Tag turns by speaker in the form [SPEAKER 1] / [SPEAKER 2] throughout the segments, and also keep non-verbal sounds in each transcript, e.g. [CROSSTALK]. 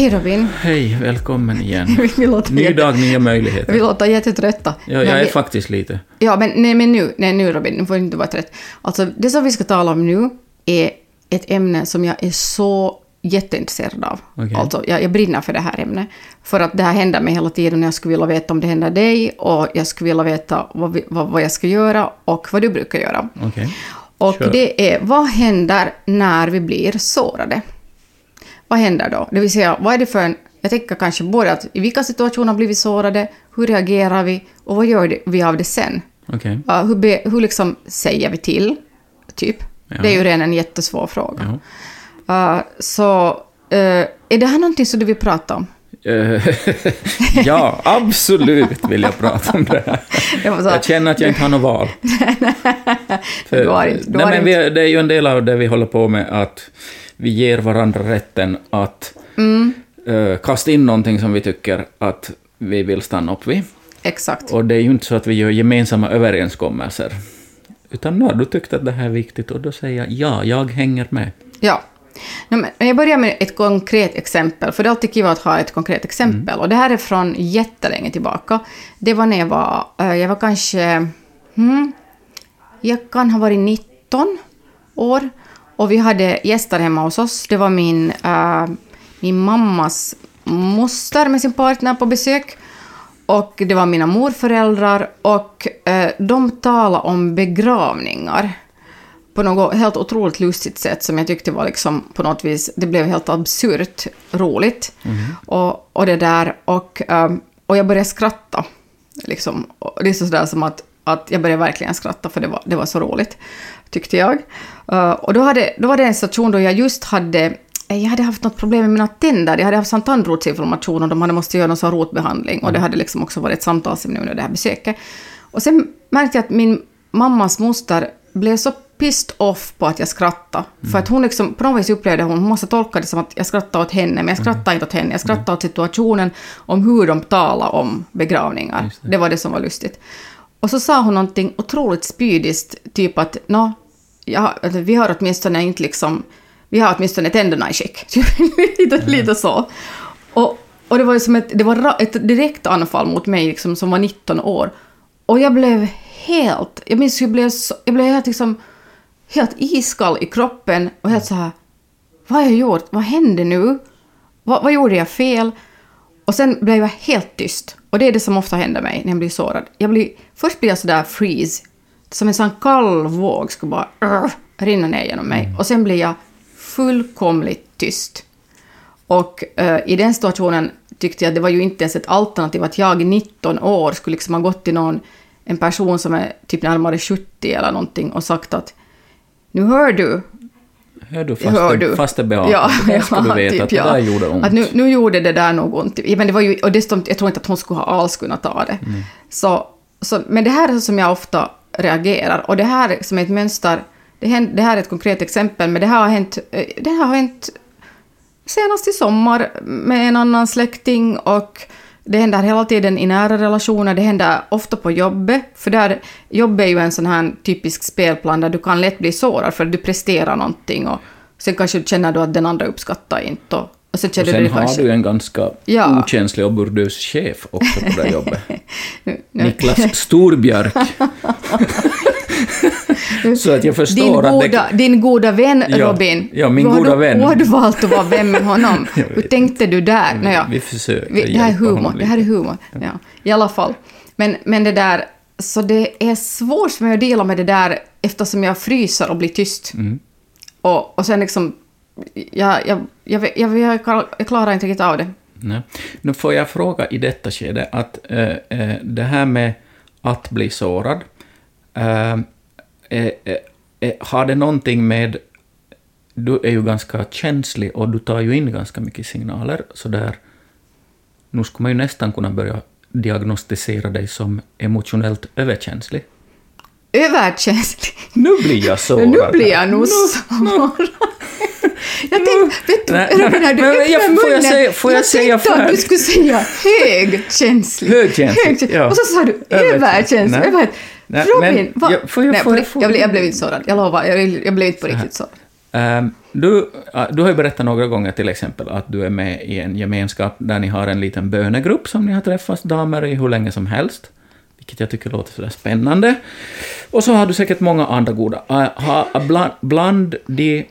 [SPEAKER 1] Hej Robin.
[SPEAKER 2] Hej, välkommen igen. [LAUGHS]
[SPEAKER 1] Vi låter
[SPEAKER 2] Ny dag, nya
[SPEAKER 1] Vi
[SPEAKER 2] möjligheter.
[SPEAKER 1] låter jättetrötta.
[SPEAKER 2] Ja,
[SPEAKER 1] Men
[SPEAKER 2] jag är
[SPEAKER 1] vi-
[SPEAKER 2] faktiskt lite.
[SPEAKER 1] Ja, men, nej, men nu, nej, nu Robin, nu får du inte vara trött. Alltså, det som vi ska tala om nu är ett ämne som jag är så jätteintresserad av.
[SPEAKER 2] Okej.
[SPEAKER 1] Alltså, jag, jag brinner för det här ämnet. För att det här händer mig hela tiden och jag skulle vilja veta om det händer dig och jag skulle vilja veta vad, vi, vad, vad jag ska göra och vad du brukar göra.
[SPEAKER 2] Okej.
[SPEAKER 1] Och
[SPEAKER 2] Kör.
[SPEAKER 1] det är, vad händer när vi blir sårade? Vad händer då? Det vill säga, vad är det för en... Jag tänker kanske både att i vilka situationer blir vi sårade, hur reagerar vi och vad gör vi av det sen?
[SPEAKER 2] Okej.
[SPEAKER 1] Ja, hur, be, hur liksom säger vi till, typ?
[SPEAKER 2] Ja.
[SPEAKER 1] Det är ju redan en jättesvår fråga.
[SPEAKER 2] Ja.
[SPEAKER 1] Uh, så, uh, är det här någonting som du vill prata om?
[SPEAKER 2] Eh, [LAUGHS] ja, absolut vill jag prata om det här. [LAUGHS]
[SPEAKER 1] Jag
[SPEAKER 2] Jag känner att jag inte har något val. [LAUGHS]
[SPEAKER 1] Du har inte- du
[SPEAKER 2] nej,
[SPEAKER 1] har
[SPEAKER 2] men
[SPEAKER 1] inte.
[SPEAKER 2] vi, det är ju en del av det vi håller på med, att vi ger varandra rätten att
[SPEAKER 1] Mm.
[SPEAKER 2] eh, kasta in någonting som vi tycker att vi vill stanna upp vid.
[SPEAKER 1] Exakt.
[SPEAKER 2] Och det är ju inte så att vi gör gemensamma överenskommelser. Utan har du tyckt att det här är viktigt och då säger jag ja, jag hänger med.
[SPEAKER 1] Ja. Jag börjar med ett konkret exempel, för det är alltid kul att ha ett konkret exempel. Och det här är från jättelänge tillbaka. Det var när jag var, eh, jag var kanske, hmm, jag kan ha varit 19 år. Och vi hade gäster hemma hos oss. Det var min, eh, min mammas moster med sin partner på besök. Och det var mina morföräldrar och eh, de talade om begravningar på något helt otroligt lustigt sätt som jag tyckte var liksom på något vis, det blev helt absurt roligt. Och, och det där, och, ehm, och jag började skratta. Liksom. Och det är sådär som att, att jag började verkligen skratta för det var, det var så roligt, tyckte jag. Eh, och då, hade, då var det en situation då jag just hade eh, jag hade haft något problem med mina tänder. Jag hade haft en tandrotsinflammation och de hade måste göra någon sån rotbehandling. Och det hade liksom också varit ett samtalsämne under det här besöket. Och sen märkte jag att min mammas moster blev så pissed off på att jag skrattade. För att hon liksom, på något vis upplevde hon, hon måste tolka det som att jag skrattade åt henne, men jag skrattade inte åt henne. Jag skrattade åt situationen, om hur de talar om begravningar.
[SPEAKER 2] Just
[SPEAKER 1] Det. var det som var lustigt. Och så sa hon någonting otroligt spydigt, typ att nå, ja, alltså, vi har åtminstone inte liksom, vi har åtminstone tänderna i skick. [LAUGHS] Lite, lite så. Och, och det var som ett, det var ett direkt anfall mot mig liksom, som var 19 år. Och jag blev helt, jag minns jag blev, så, jag blev helt liksom, helt iskall i kroppen och helt så här, vad har jag gjort? Vad hände nu? Vad, vad gjorde jag fel? Och sen blev jag helt tyst. Och det är det som ofta händer mig när jag blir sårad. Jag blir, först blir jag sådär freeze, som en sån kall våg skulle bara uh, rinna ner genom mig. Och sen blir jag fullkomligt tyst. Och eh, i den situationen tyckte jag att det var ju inte ens ett alternativ att jag i 19 år skulle liksom ha gått till någon, en person som är typ närmare 70 eller någonting och sagt att nu hör du,
[SPEAKER 2] Hör du fast,
[SPEAKER 1] hör
[SPEAKER 2] det,
[SPEAKER 1] du.
[SPEAKER 2] fast det behagar. det där [LAUGHS] ska du veta att det där gjorde ont.
[SPEAKER 1] typ, Att nu, nu gjorde det där nog ont. Ja, Men det var ju, och dessutom, jag tror inte att hon skulle ha alls kunnat ta det.
[SPEAKER 2] Mm.
[SPEAKER 1] Så, så, men det här är så som jag ofta reagerar. Och det här som är ett mönster, det, händer, det här är ett konkret exempel, men det här har hänt, eh, det här har hänt senast i sommar med en annan släkting och det händer hela tiden i nära relationer, det händer ofta på jobbet, för där, jobbet är ju en sån här typisk spelplan där du kan lätt bli sårad för att du presterar någonting och sen kanske du känner du att den andra uppskattar inte och, och sen
[SPEAKER 2] Och sen har
[SPEAKER 1] kanske...
[SPEAKER 2] du en ganska
[SPEAKER 1] Ja.
[SPEAKER 2] okänslig och burdus chef också på det [LAUGHS] jobbet. Niklas [LAUGHS] Storbjörk. [LAUGHS] Så att jag
[SPEAKER 1] Din
[SPEAKER 2] förstår att
[SPEAKER 1] goda,
[SPEAKER 2] det...
[SPEAKER 1] din goda vän
[SPEAKER 2] Ja,
[SPEAKER 1] Robin.
[SPEAKER 2] ja, min
[SPEAKER 1] har
[SPEAKER 2] goda vän.
[SPEAKER 1] Hur har du valt att vara vän med honom? Hur tänkte du där? Nåja.
[SPEAKER 2] Vi försöker
[SPEAKER 1] Vi, det här är humor. Det här är humor. Ja. I alla fall. Men, men det där... Så det är svårt för mig att dela med det där eftersom jag fryser och blir tyst.
[SPEAKER 2] Mm.
[SPEAKER 1] Och, och sen liksom... Jag, jag, jag, jag, jag, jag klarar inte riktigt av det.
[SPEAKER 2] Nej. Nu får jag fråga i detta skede att äh, det här med att bli sårad, äh, äh, har det någonting med... Du är ju ganska känslig och du tar ju in ganska mycket signaler, så där... Nu skulle man ju nästan kunna börja diagnostisera dig som emotionellt överkänslig.
[SPEAKER 1] Överkänslig.
[SPEAKER 2] Nu blir jag sårad.
[SPEAKER 1] Nu blir jag nog sårad. [LAUGHS] Jag tänkte, vet du,
[SPEAKER 2] Nej,
[SPEAKER 1] Robin, när du öppnade
[SPEAKER 2] jag- får jag
[SPEAKER 1] munnen,
[SPEAKER 2] säga- får jag säga
[SPEAKER 1] tänkte att du skulle säga högkänslig. [LAUGHS]
[SPEAKER 2] Högkänslig, ja.
[SPEAKER 1] Och så sa du
[SPEAKER 2] Överkänslig.
[SPEAKER 1] Jag Robin,
[SPEAKER 2] men
[SPEAKER 1] vad?
[SPEAKER 2] jag- får jag-
[SPEAKER 1] Nej,
[SPEAKER 2] får jag- får
[SPEAKER 1] jag, blev,
[SPEAKER 2] jag-
[SPEAKER 1] jag blev inte sårad. Jag lovar, jag, jag blev inte på riktigt sårad.
[SPEAKER 2] Ehm, Du, du har ju berättat några gånger till exempel att du är med i en gemenskap där ni har en liten bönegrupp som ni har träffat damer i hur länge som helst. Vilket jag tycker låter sådär spännande. Och så har du säkert många andra goda. Äh, Bland, bland de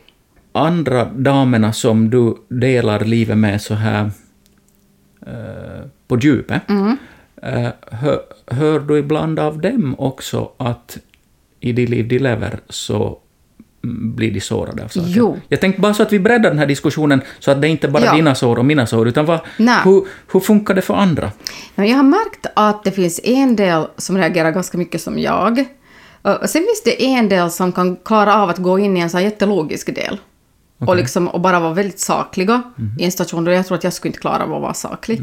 [SPEAKER 2] andra damerna som du delar livet med så här eh, på djupet, eh, hör, hör du ibland av dem också att i det liv de lever så mm, blir de sårade av saker?
[SPEAKER 1] Jo.
[SPEAKER 2] Jag tänkte bara så att vi breddar den här diskussionen så att det inte bara är
[SPEAKER 1] Ja.
[SPEAKER 2] dina sår och mina sår, utan vad, hur, hur funkar det för andra?
[SPEAKER 1] Jag har märkt att det finns en del som reagerar ganska mycket som jag. Och sen finns det en del som kan klara av att gå in i en så här jättelogisk del. Och, liksom, och bara vara väldigt sakliga i en situation då jag tror att jag skulle inte klara av att vara saklig.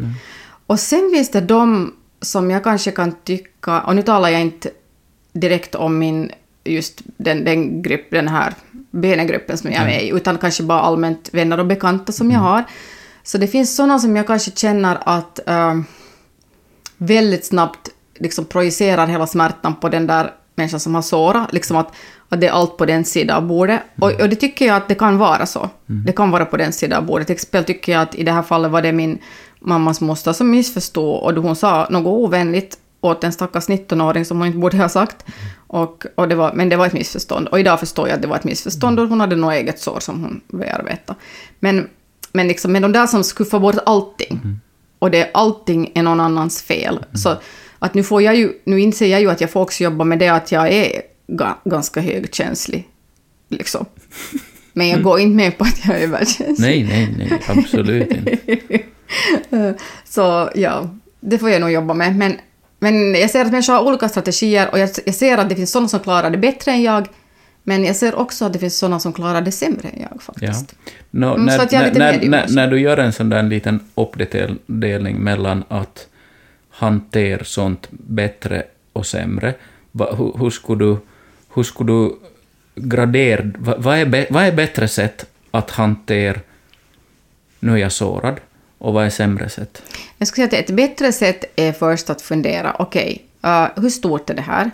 [SPEAKER 1] Och sen finns det de som jag kanske kan tycka, och nu talar jag inte direkt om min, just den, den, grupp, den här benegruppen som jag är med i, utan kanske bara allmänt vänner och bekanta som jag har. Så det finns sådana som jag kanske känner att eh, väldigt snabbt liksom projicerar hela smärtan på den där människan som har sårat. Liksom att, att det är allt på den sidan av bordet. Och, och det tycker jag att det kan vara så. Det kan vara på den sidan av bordet. Till exempel tycker jag att i det här fallet var det min mammas moster som missförstod och då hon sa något ovänligt åt en stackars 19-åring som hon inte borde ha sagt. Och, och det var, men det var ett missförstånd. Och idag förstår jag att det var ett missförstånd och hon hade något eget sår som hon bearbetade. Men, men, liksom, men de där som skuffar bort allting och det allting är någon annans fel. Så att nu får jag ju, nu inser jag ju att jag får också jobba med det att jag är ga, ganska högkänslig. Liksom. Men jag [LAUGHS] går inte med på att jag är överkänslig.
[SPEAKER 2] Nej, nej, nej, absolut inte. [LAUGHS]
[SPEAKER 1] Så ja, det får jag nog jobba med. Men, men jag ser att människor har olika strategier och jag, jag ser att det finns sådana som klarar det bättre än jag. Men jag ser också att det finns sådana som klarar det sämre än jag
[SPEAKER 2] Ja.
[SPEAKER 1] faktiskt.
[SPEAKER 2] Nå,
[SPEAKER 1] Mm,
[SPEAKER 2] när,
[SPEAKER 1] jag är
[SPEAKER 2] när, när, när du gör en sån där liten uppdelning mellan att hantera sånt bättre och sämre, va, hur, hur, skulle du, hur skulle du gradera, va, vad, är, be- vad är bättre sätt att hantera nu är jag sårad, och vad är sämre sätt?
[SPEAKER 1] Jag skulle säga att ett bättre sätt är först att fundera, okej, eh, hur stort är det här?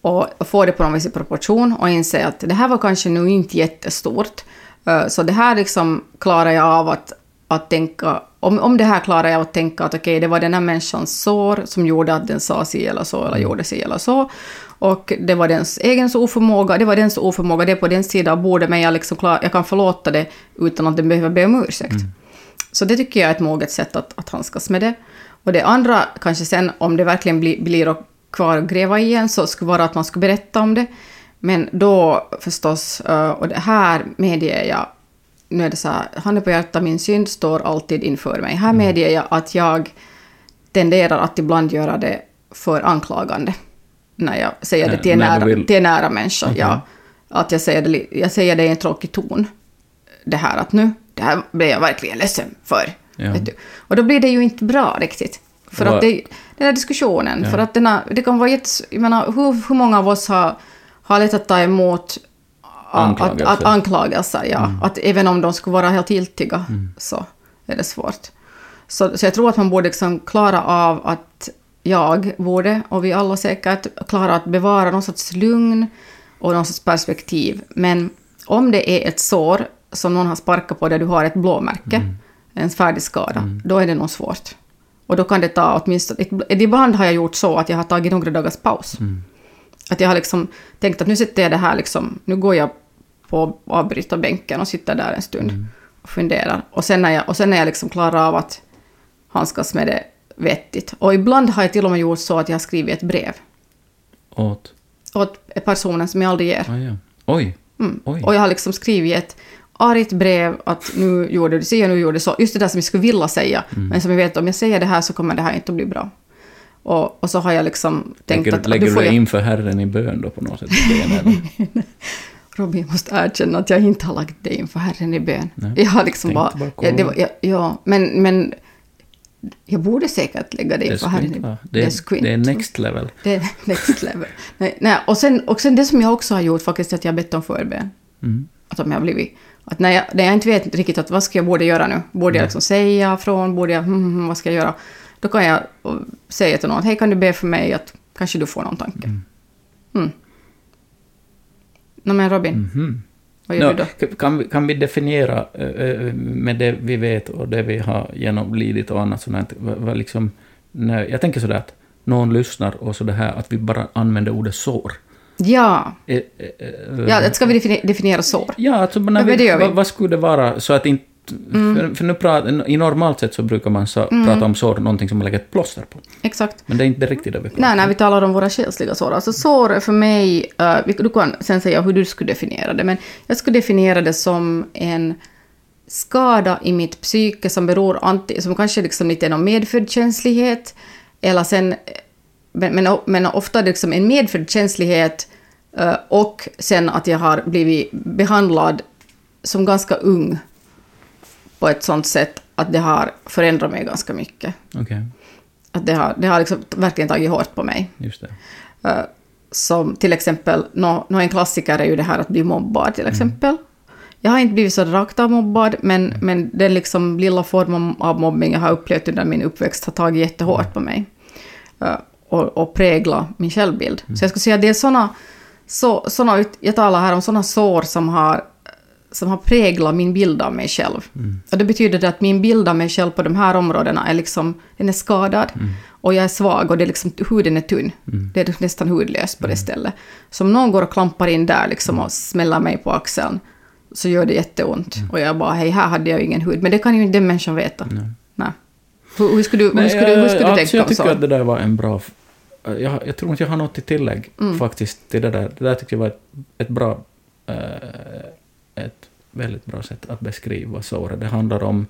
[SPEAKER 1] Och, och få det på någon vis i proportion och inse att det här var kanske nu inte jättestort. Eh, så det här liksom klarar jag av att, att tänka, om, om det här klarar jag att tänka att okej, det var den här människans sår som gjorde att den sa si eller så eller gjorde si eller så. Och det var dens egen oförmåga, det var dens oförmåga, det är på den sidan av bordet, men jag, liksom klar, jag kan förlåta det utan att den behöver be om ursäkt. Så det tycker jag är ett moget sätt att, att handskas med det. Och det andra, kanske sen om det verkligen blir, blir att kvar och gräva igen, så skulle vara att man skulle berätta om det. Men då förstås, eh, och det här medger jag, nu är det så här, handen på hjärtat, min synd står alltid inför mig. Här medger jag att jag tenderar att ibland göra det för anklagande. När jag säger det till en, nära, till en nära människa.
[SPEAKER 2] Okej.
[SPEAKER 1] Ja, att jag säger, det, jag säger det i en tråkig ton. Det här att nu, här blev jag verkligen ledsen för.
[SPEAKER 2] Ja.
[SPEAKER 1] Och då blir det ju inte bra riktigt. För att det, den här diskussionen,
[SPEAKER 2] Ja.
[SPEAKER 1] för att denna, det kan vara jättes... Jag menar, hur, hur många av oss har, har lätt att ta emot att, att,
[SPEAKER 2] Anklagelser.
[SPEAKER 1] att anklagelser, ja.
[SPEAKER 2] Mm.
[SPEAKER 1] Att även om de skulle vara helt giltiga så är det svårt. Så, så jag tror att man borde liksom klara av att jag borde, och vi alla säkert, klara att bevara någon sorts lugn och någon sorts perspektiv. Men om det är ett sår som någon har sparkat på där du har ett blåmärke,
[SPEAKER 2] Mm.
[SPEAKER 1] en färdig skada, då är det nog svårt. Och då kan det ta åtminstone... Ibland har jag gjort så att jag har tagit några dagars paus. Att jag har liksom tänkt att nu sitter jag det här liksom, nu går jag på avbrytarbänken och sitter där en stund och funderar. Och sen när jag, och sen när jag liksom klarar av att handskas med det vettigt. Och ibland har jag till och med gjort så att jag har skrivit ett brev
[SPEAKER 2] Åt?
[SPEAKER 1] åt personen som jag aldrig ger.
[SPEAKER 2] Ah, ja. Oj.
[SPEAKER 1] Mm.
[SPEAKER 2] Oj.
[SPEAKER 1] Och jag har liksom skrivit ett argt brev att nu gjorde du si och nu gjorde du så. Just det där som jag skulle vilja säga.
[SPEAKER 2] Mm.
[SPEAKER 1] Men som jag vet, om jag säger det här så kommer det här inte att bli bra. Och, och så har jag liksom tänkt
[SPEAKER 2] Lägger,
[SPEAKER 1] att...
[SPEAKER 2] lägger du dig
[SPEAKER 1] jag,
[SPEAKER 2] inför Herren i bön då på något sätt? [LAUGHS]
[SPEAKER 1] Robin, jag måste erkänna att jag inte har lagt dig inför Herren i bön.
[SPEAKER 2] Nej.
[SPEAKER 1] Jag har liksom bara...
[SPEAKER 2] bara
[SPEAKER 1] ja, det var, ja, ja, men, men jag borde säkert lägga dig
[SPEAKER 2] Det
[SPEAKER 1] inför bön.
[SPEAKER 2] Det,
[SPEAKER 1] skulle
[SPEAKER 2] det är next level.
[SPEAKER 1] Det är [LAUGHS] next level. nej, nej, och, sen, och sen det som jag också har gjort faktiskt är att jag har bett om förbön.
[SPEAKER 2] Mm.
[SPEAKER 1] Att om jag har blivit... Att när jag, när jag inte vet riktigt att vad ska jag borde göra nu? Borde jag liksom säga från? Borde jag... Hmm, hmm, vad ska jag göra? Då kan jag säga till någon hej, kan du be för mig att kanske du får någon tanke. Mm. Nå men Robin,
[SPEAKER 2] Mhm.
[SPEAKER 1] Vad gör
[SPEAKER 2] Nå,
[SPEAKER 1] du då?
[SPEAKER 2] kan, vi, kan vi definiera med det vi vet och det vi har genomlidit och annat sånt vad, liksom, jag tänker sådär att någon lyssnar och så det här att vi bara använder ordet sår.
[SPEAKER 1] Ja,
[SPEAKER 2] Eh, eh, eh,
[SPEAKER 1] ja ska vi defini- definiera sår?
[SPEAKER 2] Ja, alltså när vi,
[SPEAKER 1] vi.
[SPEAKER 2] vad, vad skulle det vara så att inte...
[SPEAKER 1] Mm.
[SPEAKER 2] För, för nu pratar, I normalt sett så brukar man så, prata om sår, någonting som man lägger ett plåster på.
[SPEAKER 1] Exakt.
[SPEAKER 2] Men det är inte riktigt det vi pratar
[SPEAKER 1] Nej, när vi talar om våra själsliga sår. Alltså sår för mig, eh, vi- du kan sen säga hur du skulle definiera det, men jag skulle definiera det som en skada i mitt psyke som beror anti, som kanske liksom lite är någon medfödd känslighet, eller sen, men, men, men ofta liksom en medfödd känslighet eh, och sen att jag har blivit behandlad som ganska ung på ett sånt sätt att det har förändrat mig ganska mycket.
[SPEAKER 2] Okej,
[SPEAKER 1] Att det har, det har liksom verkligen tagit hårt på mig.
[SPEAKER 2] just det.
[SPEAKER 1] Eh, som till exempel, nå nå en klassiker är ju det här att bli mobbad till exempel. Jag har inte blivit så rakt av mobbad, men, men den liksom lilla formen av mobbning jag har upplevt under min uppväxt har tagit jättehårt på mig. Och, och präglat min självbild. Så jag skulle säga att det är såna, så, såna, jag talar här om sådana sår som har, som har präglat min bild av mig själv. Och det betyder det att min bild av mig själv på de här områdena är liksom, den är skadad. Och jag är svag och det är liksom, huden är tunn. Det är nästan hudlöst på det stället. Så om någon går och klampar in där liksom och smäller mig på axeln så gör det jätteont. Och jag bara, hej, här hade jag ingen hud. Men det kan ju inte den människan veta. Nej. Hur, hur skulle du, hur skulle, hur skulle du
[SPEAKER 2] alltså,
[SPEAKER 1] tänka
[SPEAKER 2] jag tycker
[SPEAKER 1] så?
[SPEAKER 2] att det där var en bra... Jag, jag tror inte jag har något till tillägg
[SPEAKER 1] Mm.
[SPEAKER 2] faktiskt till det där. Det där tyckte jag var ett, ett bra... eh, ett väldigt bra sätt att beskriva såret. Det handlar om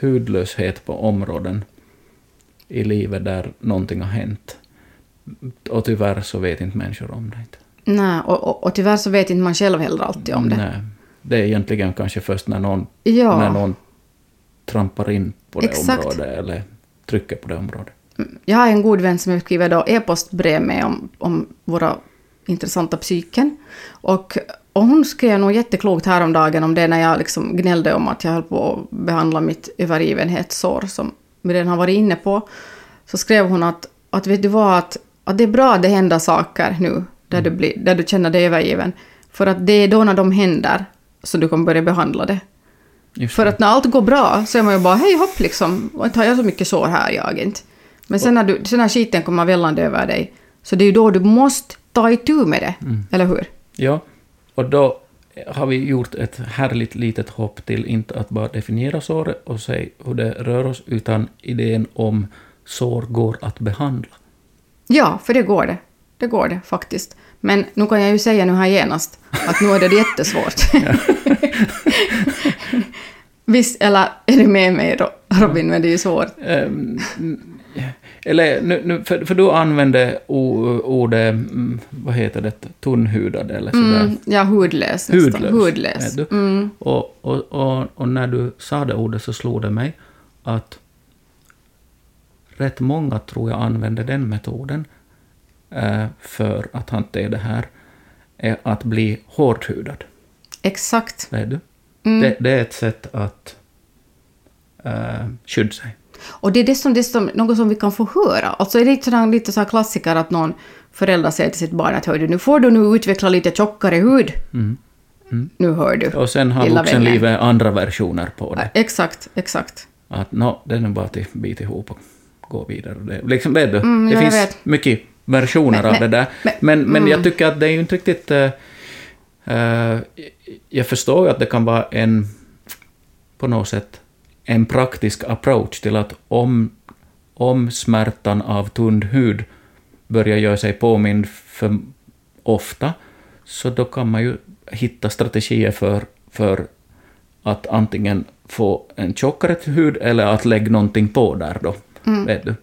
[SPEAKER 2] hudlöshet på områden i livet där någonting har hänt. Och tyvärr så vet inte människor om det. Inte.
[SPEAKER 1] Nej, och, och, och tyvärr så vet inte man själv heller alltid om det.
[SPEAKER 2] Nej, det är egentligen kanske först när någon,
[SPEAKER 1] Ja.
[SPEAKER 2] när någon trampar in på det
[SPEAKER 1] Exakt.
[SPEAKER 2] området eller trycker på det området.
[SPEAKER 1] Jag har en god vän som jag skriver då e-postbrev med om, om våra intressanta psyken. Och, och hon skrev nog jätteklokt häromdagen om det när jag liksom gnällde om att jag höll på att behandla mitt övergivenhetssår som vi redan har varit inne på. Så skrev hon att, att vet du vad, att, att det är bra att det händer saker nu där, du, blir, där du känner dig övergiven. För att det är då när de händer så du kommer börja behandla det.
[SPEAKER 2] Just
[SPEAKER 1] För
[SPEAKER 2] det.
[SPEAKER 1] att när allt går bra så är man ju bara hej hopp liksom, inte har jag så mycket sår här jag inte. Men sen när, du, sen när skiten kommer vällande över dig, så det är ju då du måste ta itu med det, eller hur?
[SPEAKER 2] Ja, och då har vi gjort ett härligt litet hopp till inte att bara definiera såret och säga hur det rör oss, utan idén om sår går att behandla.
[SPEAKER 1] Ja, för det går det. Det går det faktiskt. Men nu kan jag ju säga nu här genast att nu är det jättesvårt. [LAUGHS] [LAUGHS] Visst, eller är du med mig Ro- Robin, men det är ju svårt.
[SPEAKER 2] Ehm, eller, nu, nu, för, för du använde ordet, mm, vad heter det, tunnhudad eller sådär.
[SPEAKER 1] Mm, ja, hudlös.
[SPEAKER 2] Hudlös.
[SPEAKER 1] Hudlös.
[SPEAKER 2] är.
[SPEAKER 1] Mm.
[SPEAKER 2] Och, och, och, och när du sa det ordet så slog det mig att rätt många tror jag använder den metoden eh, för att hantera det här, är att bli hårdhudad.
[SPEAKER 1] Exakt.
[SPEAKER 2] Vet du?
[SPEAKER 1] Mm.
[SPEAKER 2] Det, det är ett sätt att eh, skydda sig.
[SPEAKER 1] Och det är dessutom, dessutom något som vi kan få höra. Alltså är det inte sådär, lite så här klassiker att någon förälder säger till sitt barn att du, nu får du nu utveckla lite tjockare hud.
[SPEAKER 2] Mm. Mm.
[SPEAKER 1] Nu hör du.
[SPEAKER 2] Och sen har vuxenlivet andra versioner på det.
[SPEAKER 1] Exakt, exakt.
[SPEAKER 2] Att nå, det är nu bara att bita ihop och gå vidare. Det, liksom, du,
[SPEAKER 1] Mm,
[SPEAKER 2] det
[SPEAKER 1] ja,
[SPEAKER 2] finns
[SPEAKER 1] vet.
[SPEAKER 2] mycket versioner
[SPEAKER 1] Men-
[SPEAKER 2] av
[SPEAKER 1] men-
[SPEAKER 2] det där.
[SPEAKER 1] men-
[SPEAKER 2] Men, men
[SPEAKER 1] mm.
[SPEAKER 2] jag tycker att det är ju inte riktigt... eh, eh, jag förstår ju att det kan vara en, på något sätt, en praktisk approach till att om, om smärtan av tunn hud börjar göra sig påmind för ofta, så då kan man ju hitta strategier för, för att antingen få en tjockare hud eller att lägga någonting på där då.
[SPEAKER 1] Mm.
[SPEAKER 2] Vet du?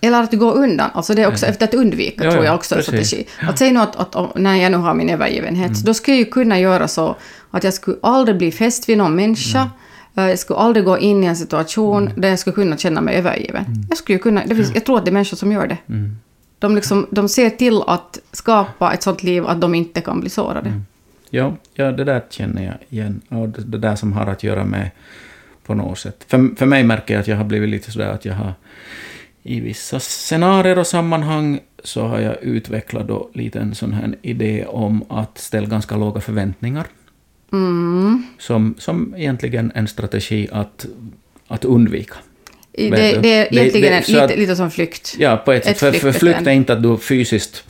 [SPEAKER 1] Eller att går undan. Alltså det är också efter att undvika,
[SPEAKER 2] Ja,
[SPEAKER 1] tror
[SPEAKER 2] ja,
[SPEAKER 1] jag också
[SPEAKER 2] precis.
[SPEAKER 1] strategi. Att säga nu att, att om- när jag nu har min övergivenhet, så då skulle jag ju kunna göra så att jag skulle aldrig bli fäst vid någon människa. Eh, Jag skulle aldrig gå in i en situation där jag skulle kunna känna mig övergiven. Jag, skulle kunna, det finns, jag tror att det är människor som gör det.
[SPEAKER 2] Mm.
[SPEAKER 1] De, liksom, de ser till att skapa ett sånt liv att de inte kan bli sårade.
[SPEAKER 2] Ja, ja, det där känner jag igen. Och det, det där som har att göra med på något sätt. För, för mig märker jag att jag har blivit lite sådär att jag har i vissa scenarier och sammanhang så har jag utvecklat då lite en sån här idé om att ställa ganska låga förväntningar
[SPEAKER 1] Mm.
[SPEAKER 2] som, som egentligen en strategi att, att undvika.
[SPEAKER 1] Det, det är
[SPEAKER 2] Det-
[SPEAKER 1] egentligen
[SPEAKER 2] det- så
[SPEAKER 1] lite, lite som flykt.
[SPEAKER 2] Ja, på ett sätt.
[SPEAKER 1] Ett
[SPEAKER 2] För, för
[SPEAKER 1] flyktbeteende.
[SPEAKER 2] flykt är inte att du fysiskt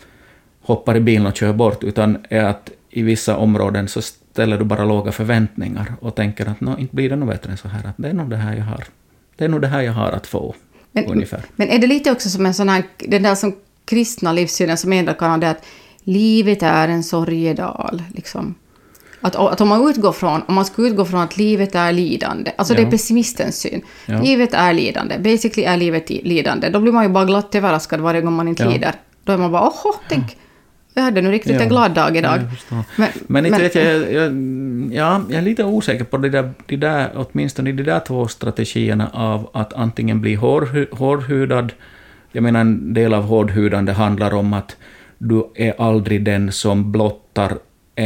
[SPEAKER 2] hoppar i bilen och kör bort, utan är att i vissa områden så ställer du bara låga förväntningar och tänker att nå, inte blir det nog bättre än så här, att det är nog det här jag har. Det är nog det här jag har att få,
[SPEAKER 1] Men,
[SPEAKER 2] ungefär.
[SPEAKER 1] men är det lite också som en sån här, den där som kristna livssynen som ändå kan ha det att livet är en sorgedal, liksom. Att, att om man utgår från, om man skulle utgå från att livet är lidande, alltså det
[SPEAKER 2] Ja.
[SPEAKER 1] är pessimistens syn.
[SPEAKER 2] Ja.
[SPEAKER 1] Livet är lidande, basically är livet lidande. Då blir man ju bara glatt överraskad varje gång man inte
[SPEAKER 2] Ja.
[SPEAKER 1] lider. Då är man bara åh, tänk, jag hade nu riktigt en glad dag idag. Men-
[SPEAKER 2] men, inte
[SPEAKER 1] men-
[SPEAKER 2] vet jag, jag, jag, ja, jag är lite osäker på de där, de där, åtminstone de där två strategierna av att antingen bli hårhu, hårdhudad, jag menar en del av hårdhudande handlar om att du är aldrig den som blottar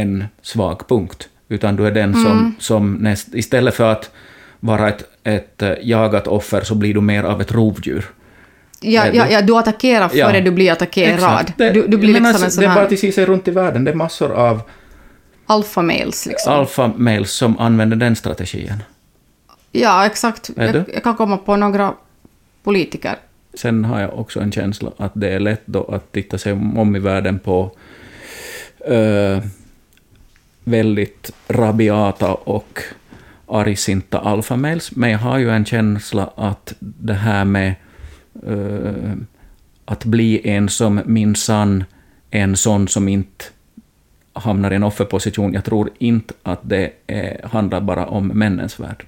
[SPEAKER 2] en svag punkt, utan du är den
[SPEAKER 1] Mm.
[SPEAKER 2] som, som näst, istället för att vara ett, ett eh, jagat offer så blir du mer av ett rovdjur.
[SPEAKER 1] Ja, ja,
[SPEAKER 2] du-
[SPEAKER 1] ja, du attackerar
[SPEAKER 2] Ja.
[SPEAKER 1] före du blir attackerad.
[SPEAKER 2] Exakt. Det,
[SPEAKER 1] Du, du blir liksom
[SPEAKER 2] alltså,
[SPEAKER 1] en sån
[SPEAKER 2] det är bara att se sig runt i världen, det är massor av
[SPEAKER 1] alpha males. Liksom.
[SPEAKER 2] alfa-males som använder den strategin.
[SPEAKER 1] Ja, exakt. Jag, jag kan komma på några politiker.
[SPEAKER 2] Sen har jag också en känsla att det är lätt då att titta sig om i världen på eh, väldigt rabiata och argsinta alfamales, men jag har ju en känsla att det här med eh, att bli en som minsann en sån som inte hamnar i en offerposition, jag tror inte att det är, handlar bara om männens värld.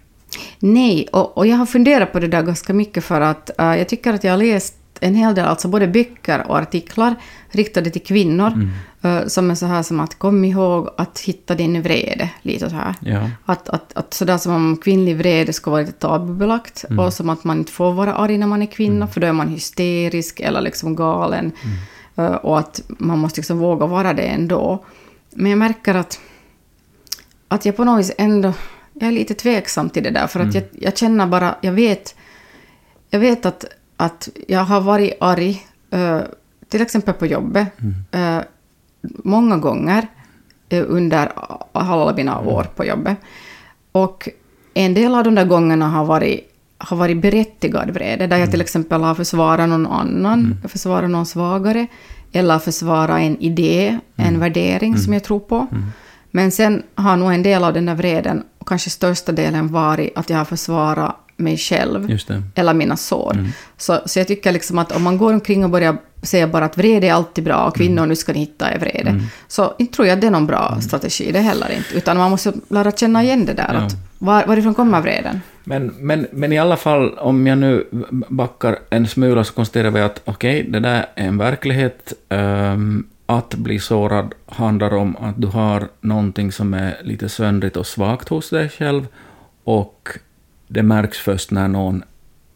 [SPEAKER 1] Nej, och, och jag har funderat på det där ganska mycket för att eh, jag tycker att jag har läst en hel del, alltså både böcker och artiklar riktade till kvinnor,
[SPEAKER 2] Mm.
[SPEAKER 1] Eh, som är så här som att kom ihåg att hitta din vrede, lite så här.
[SPEAKER 2] Ja.
[SPEAKER 1] Att, att, att sådär som om kvinnlig vrede ska vara lite tabubelagt
[SPEAKER 2] Mm.
[SPEAKER 1] och som att man inte får vara arg när man är kvinna för då är man hysterisk eller liksom galen.
[SPEAKER 2] Mm.
[SPEAKER 1] Eh, och att man måste liksom våga vara det ändå. Men jag märker att, att jag på något vis ändå jag är lite tveksam till det där för att jag, jag känner bara, jag vet, jag vet att, att jag har varit arg, eh, till exempel på jobbet, eh, många gånger eh, under alla mina år på jobbet. Och en del av de där gångerna har varit, har varit berättigad vrede, där jag till exempel har försvarat någon annan, försvarat någon svagare, eller försvarat en idé, en värdering som jag tror på. Men sen har nog en del av den där vreden, och kanske största delen, varit att jag har försvarat mig själv eller mina sår. Så, så jag tycker liksom att om man går omkring och börjar säga bara att vrede är alltid bra och kvinnor nu ska ni hitta er vrede, så inte tror jag det är någon bra strategi det heller inte. Utan man måste lära känna igen det där,
[SPEAKER 2] Ja.
[SPEAKER 1] att var, varifrån kommer vreden?
[SPEAKER 2] Men, men, men i alla fall, om jag nu backar en smula så konstaterar vi att okej, det där är en verklighet. Ehm, att bli sårad handlar om att du har någonting som är lite söndrigt och svagt hos dig själv och det märks först när någon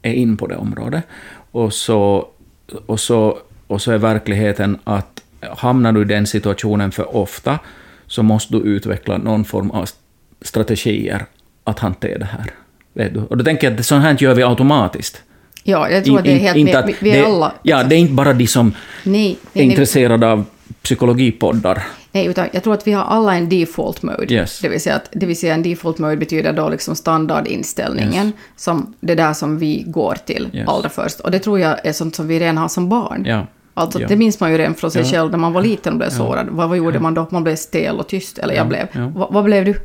[SPEAKER 2] är in på det området. Och så, och så, och så är verkligheten att hamnar du i den situationen för ofta så måste du utveckla någon form av strategier att hantera det här. Vet du? Och då tänker jag att sånt här gör vi automatiskt.
[SPEAKER 1] Ja, jag tror
[SPEAKER 2] In-
[SPEAKER 1] att det är helt...
[SPEAKER 2] inte att
[SPEAKER 1] vi, vi är
[SPEAKER 2] det,
[SPEAKER 1] alla...
[SPEAKER 2] Ja, det är inte bara de som
[SPEAKER 1] Nej,
[SPEAKER 2] är
[SPEAKER 1] nej, nej,
[SPEAKER 2] intresserade av psykologipoddar.
[SPEAKER 1] Nej, utan jag tror att vi har alla en default mode.
[SPEAKER 2] Yes.
[SPEAKER 1] Det, vill säga att, det vill säga en default mode betyder då liksom standardinställningen,
[SPEAKER 2] Yes.
[SPEAKER 1] som det där som vi går till
[SPEAKER 2] Yes.
[SPEAKER 1] allra först. Och det tror jag är sånt som vi redan har som barn.
[SPEAKER 2] Ja.
[SPEAKER 1] Alltså,
[SPEAKER 2] Ja.
[SPEAKER 1] Det minns man ju redan från sig
[SPEAKER 2] Ja.
[SPEAKER 1] själv när man var liten och blev sårad. Vad, vad gjorde man då? Man blev stel och tyst, eller jag
[SPEAKER 2] Ja,
[SPEAKER 1] blev.
[SPEAKER 2] ja.
[SPEAKER 1] Va, vad blev du?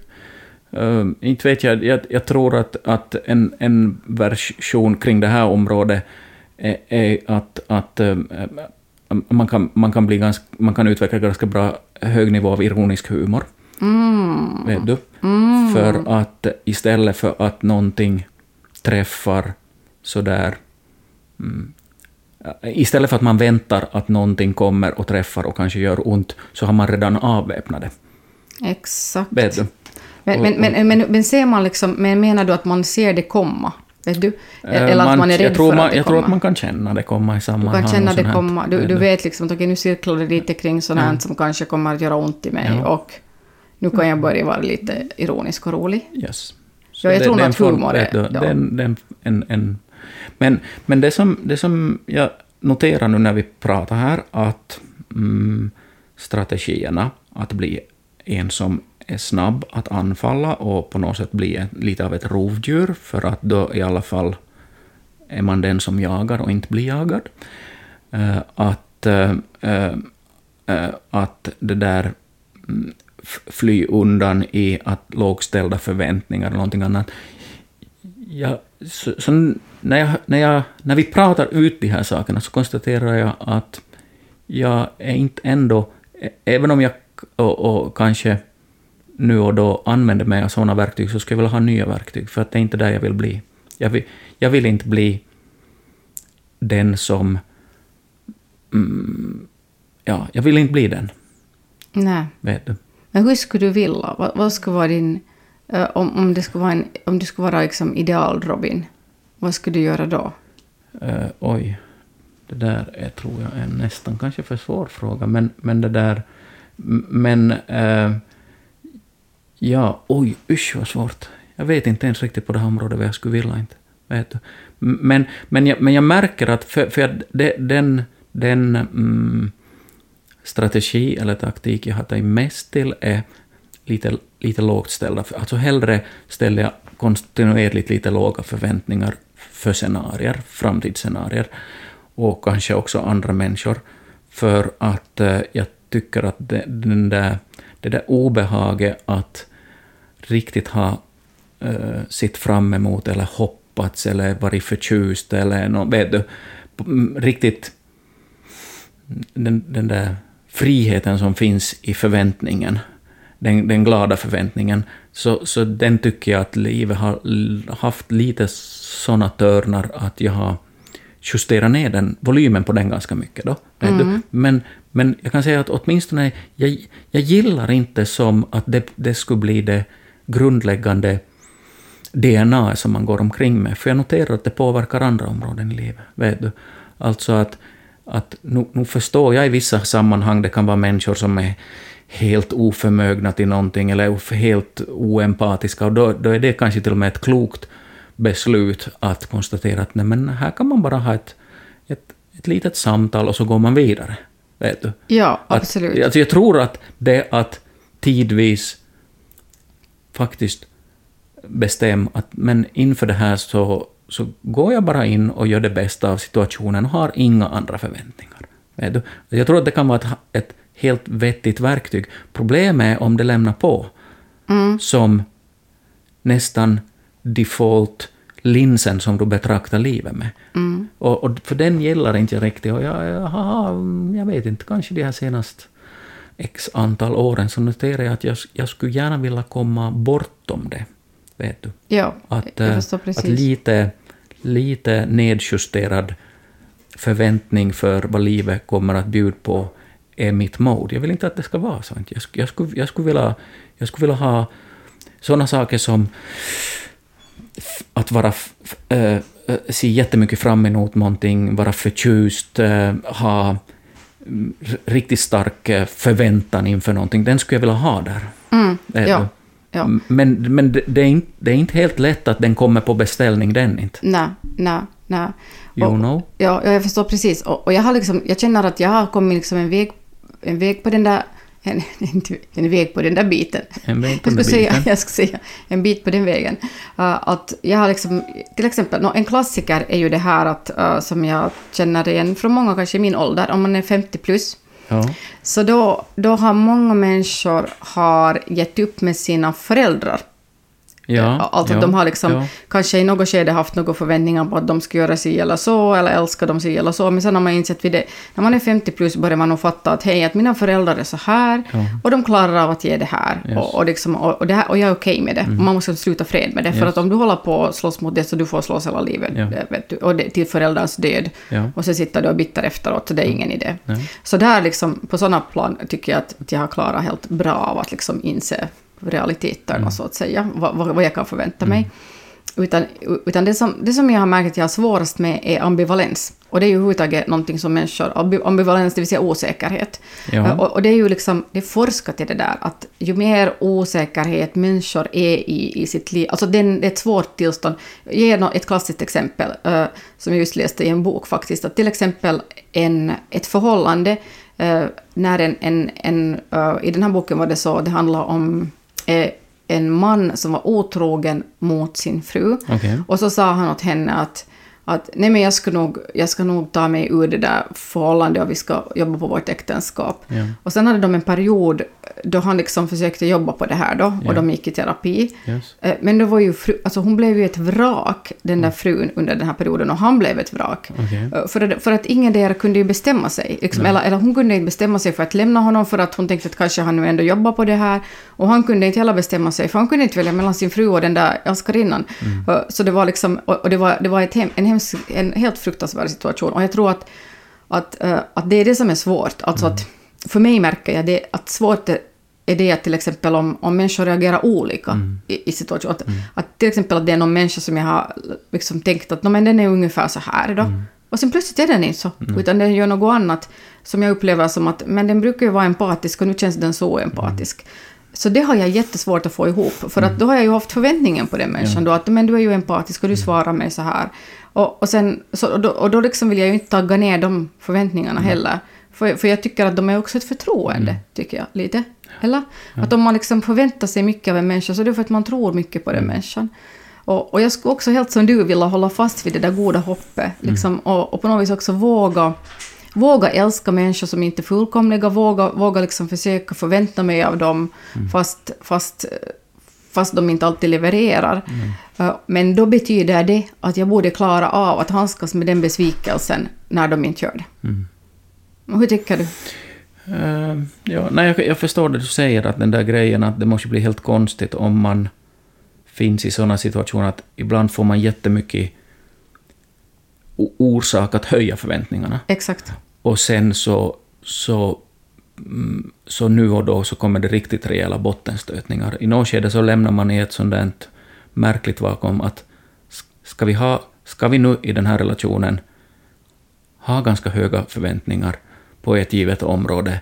[SPEAKER 2] Uh, inte vet jag, jag, jag tror att, att en, en version kring det här området är, är att, att eh, man, kan, man, kan bli ganska, man kan utveckla ganska bra hög nivå av ironisk humor.
[SPEAKER 1] Mm.
[SPEAKER 2] Vet du? För att istället för att någonting träffar sådär... Mm, istället för att man väntar att någonting kommer och träffar och kanske gör ont, så har man redan avväpnat det.
[SPEAKER 1] Exakt.
[SPEAKER 2] Vet du?
[SPEAKER 1] Men, men, men, men, men ser man liksom, men menar du att man ser det komma? Vet du?
[SPEAKER 2] Eh,
[SPEAKER 1] Eller att man är rädd
[SPEAKER 2] jag tror
[SPEAKER 1] för
[SPEAKER 2] man,
[SPEAKER 1] att det
[SPEAKER 2] Jag
[SPEAKER 1] kommer?
[SPEAKER 2] tror att man kan känna det komma i
[SPEAKER 1] Du
[SPEAKER 2] sammanhang.
[SPEAKER 1] kan känna det komma. Du, du
[SPEAKER 2] Vet
[SPEAKER 1] liksom att okej, nu cirklar det lite kring sånt här
[SPEAKER 2] Ja.
[SPEAKER 1] som kanske kommer att göra ont i mig
[SPEAKER 2] Ja.
[SPEAKER 1] och nu kan jag börja vara lite ironisk och rolig.
[SPEAKER 2] Yes.
[SPEAKER 1] Ja, jag tror nog
[SPEAKER 2] det är en
[SPEAKER 1] att humor är-
[SPEAKER 2] vet du,
[SPEAKER 1] ja.
[SPEAKER 2] det är en, det är en, en, en, men men det, som, det som jag noterar nu när vi pratar här, att mm, strategierna att bli en som är snabb att anfalla och på något sätt bli ett, lite av ett rovdjur, för att då i alla fall är man den som jagar och inte blir jagad. Eh, att, eh, eh, att det där mm, fly undan i att lågställda förväntningar eller någonting annat. Jag, så, så när, jag, när, jag, när vi pratar ut de här sakerna så konstaterar jag att jag är inte ändå, även om jag och, och kanske nu och då använder mig av sådana verktyg så skulle jag vilja ha nya verktyg, för att det är inte där jag vill bli. Jag vill, jag vill inte bli den som... Mm, ja, jag vill inte bli den,
[SPEAKER 1] Nej.
[SPEAKER 2] vet du.
[SPEAKER 1] Men hur skulle du vilja? Vad, vad skulle vara din... eh, om, om, det skulle vara en, om du skulle vara liksom ideal-Robin, vad skulle du göra då?
[SPEAKER 2] Eh, oj, det där är, tror jag, en nästan kanske för svår fråga, men, men det där... Men... eh, ja, oj, usch vad svårt. Jag vet inte ens riktigt på det här området vad jag skulle vilja inte. Vet du. Men, men, jag, men jag märker att för, för att den, den mm, strategi eller taktik jag har tagit mest till är lite, lite lågt ställda. Alltså hellre ställer jag kontinuerligt lite låga förväntningar för scenarier, framtidsscenarier, och kanske också andra människor, för att eh, jag tycker att den där, det där obehaget att riktigt ha eh, uh, sitt fram emot eller hoppats eller varit förtjust eller nå, vet du, riktigt den, den där friheten som finns i förväntningen, den, den glada förväntningen, så, så den tycker jag att livet har haft lite såna törnar att jag har justerat ner den, volymen på den ganska mycket. Då, du? Men, men jag kan säga att åtminstone, jag, jag gillar inte som att det, det skulle bli det grundläggande DNA som man går omkring med, för jag noterar att det påverkar andra områden i livet. Vet du? Alltså att, att nu, nu förstår jag i vissa sammanhang, det kan vara människor som är helt oförmögna till någonting eller helt oempatiska, och då, då är det kanske till och med ett klokt beslut att konstatera att nej, men här kan man bara ha ett, ett, ett litet samtal och så går man vidare. Vet du?
[SPEAKER 1] Ja,
[SPEAKER 2] Att-
[SPEAKER 1] absolut.
[SPEAKER 2] Alltså jag tror att det att tidvis faktiskt bestämma att men inför det här så, så går jag bara in och gör det bästa av situationen och har inga andra förväntningar. Vet du? Jag tror att det kan vara ett, ett helt vettigt verktyg. Problemet är om det lämnar på som nästan default linsen som du betraktar livet med. Och, och för den gillar inte riktigt. Och jag, jag, jag vet inte, kanske de här senaste x antal åren så noterar jag att jag, jag skulle gärna vilja komma bortom det. Vet du?
[SPEAKER 1] Ja,
[SPEAKER 2] Att,
[SPEAKER 1] jag
[SPEAKER 2] eh, att lite, lite nedjusterad förväntning för vad livet kommer att bjuda på är mitt mode. Jag vill inte att det ska vara så. Jag, jag, skulle, jag, skulle, vilja, jag skulle vilja ha sådana saker som att vara äh, se jättemycket fram emot någonting, vara förtjust, äh, ha mm, riktigt stark förväntan inför någonting. Den skulle jag vilja ha där.
[SPEAKER 1] Mm, ja, ja.
[SPEAKER 2] Men, men det, det, är inte, det är inte helt lätt att den kommer på beställning, den inte.
[SPEAKER 1] Nej, nej, nej.
[SPEAKER 2] You
[SPEAKER 1] Och-
[SPEAKER 2] know?
[SPEAKER 1] Ja, jag förstår precis. Och, och jag, har liksom, jag känner att jag har kommit liksom en, väg, en väg på den där... [LAUGHS] En, inte en väg på den där biten.
[SPEAKER 2] En väg på
[SPEAKER 1] jag,
[SPEAKER 2] den
[SPEAKER 1] skulle
[SPEAKER 2] där
[SPEAKER 1] säga, [LAUGHS] jag skulle säga en bit på den vägen. Uh, att jag har liksom, till exempel, nå, en klassiker är ju det här att, uh, som jag känner igen från många kanske i min ålder, om man är 50 plus.
[SPEAKER 2] Ja.
[SPEAKER 1] Så då, då har många människor har gett upp med sina föräldrar.
[SPEAKER 2] Ja,
[SPEAKER 1] Alltså
[SPEAKER 2] ja,
[SPEAKER 1] de har liksom
[SPEAKER 2] ja.
[SPEAKER 1] kanske i något skede haft några förväntningar på att de ska göra si eller så, eller älskar de si eller så, men sen har man insett vid det, när man är 50 plus börjar man nog fatta att hej, att mina föräldrar är så här,
[SPEAKER 2] Ja.
[SPEAKER 1] och de klarar av att ge det här,
[SPEAKER 2] Yes.
[SPEAKER 1] och, och, liksom, och, och, det här, och jag är okej med det, och man måste sluta fred med det, för
[SPEAKER 2] Yes.
[SPEAKER 1] att om du håller på att slåss mot det så du får slåss hela livet, det vet du, och det, till föräldrarnas död, och så sitter du och bitter efteråt, så det är ingen idé.
[SPEAKER 2] Nej.
[SPEAKER 1] Så där liksom, på sådana plan tycker jag att, att jag har klarat helt bra av att liksom inse realiteterna,
[SPEAKER 2] Mm.
[SPEAKER 1] så att säga, vad, vad, jag kan förvänta mig. Utan, utan det, som, det som jag har märkt att jag har svårast med är ambivalens. Och det är ju överhuvudtaget någonting som människor... ambi- Ambivalens, det vill säga osäkerhet.
[SPEAKER 2] Ja.
[SPEAKER 1] Och, och det är ju liksom... Det är forskat i det där att ju mer osäkerhet människor är i, i sitt liv... Alltså det är ett svårt tillstånd. Jag ger nå- ett klassiskt exempel eh, som jag just läste i en bok faktiskt. Att till exempel en, ett förhållande... eh, när en... en, en eh, I den här boken var det så, det handlar om är en man som var otrogen mot sin fru.
[SPEAKER 2] Okej.
[SPEAKER 1] Och så sa han åt henne att, att nej men jag ska, nog, jag ska nog ta mig ur det där förhållandet och vi ska jobba på vårt äktenskap.
[SPEAKER 2] Ja.
[SPEAKER 1] Och sen hade de en period då han liksom försökte jobba på det här då,
[SPEAKER 2] Ja.
[SPEAKER 1] och de gick i terapi.
[SPEAKER 2] Yes.
[SPEAKER 1] Eh, Men då var ju fru, alltså hon blev ju ett vrak, den där frun, under den här perioden, och han blev ett vrak.
[SPEAKER 2] Okej.
[SPEAKER 1] Eh, För, att- för att ingen där kunde ju bestämma sig. Liksom, eller, eller hon kunde inte bestämma sig för att lämna honom för att hon tänkte att kanske han nu ändå jobbar på det här. Och han kunde inte heller bestämma sig, för han kunde inte välja mellan sin fru och den där älskarinnan. Eh, Så det var liksom, och det var, det var ett hem, en, hems, en helt fruktansvärd situation. Och jag tror att, att, eh, att det är det som är svårt. Alltså att, för mig märker jag det, att svårt är, är det att till exempel om, om människor reagerar olika i, i situationer. Att, att till exempel att det är någon människa som jag har liksom tänkt att "Nå, men den är ungefär så här då. Och sen plötsligt är den inte så, utan den gör något annat som jag upplever som att men den brukar ju vara empatisk och nu känns den så empatisk. Så det har jag jättesvårt att få ihop, för att då har jag ju haft förväntningen på den människan då, att men du är ju empatisk och du svarar mig så här. Och, och, sen, så, och, då, och då liksom vill jag ju inte tagga ner de förväntningarna heller. För, för jag tycker att de är också ett förtroende, tycker jag, lite. Eller? Att om man liksom förväntar sig mycket av en människa så är det för att man tror mycket på den människan. Och, och jag skulle också helt som du vilja hålla fast vid det där goda hoppet. Liksom, och, och på något vis också våga, våga älska människor som inte är fullkomliga, våga, våga liksom försöka förvänta mig av dem fast, fast, fast de inte alltid levererar. Uh, Men då betyder det att jag borde klara av att handskas med den besvikelsen när de inte gör det. Och Hur tycker du?
[SPEAKER 2] Eh, ja, nej, jag, jag förstår det du säger, att den där grejen att det måste bli helt konstigt om man finns i sådana situationer att ibland får man jättemycket orsak att höja förväntningarna.
[SPEAKER 1] Exakt.
[SPEAKER 2] Och sen så, så, mm, så nu och då så kommer det riktigt rejäla bottenstötningar. I något skede så lämnar man i ett sånt där märkligt vakuum att ska vi, ha, ska vi nu i den här relationen ha ganska höga förväntningar på ett givet område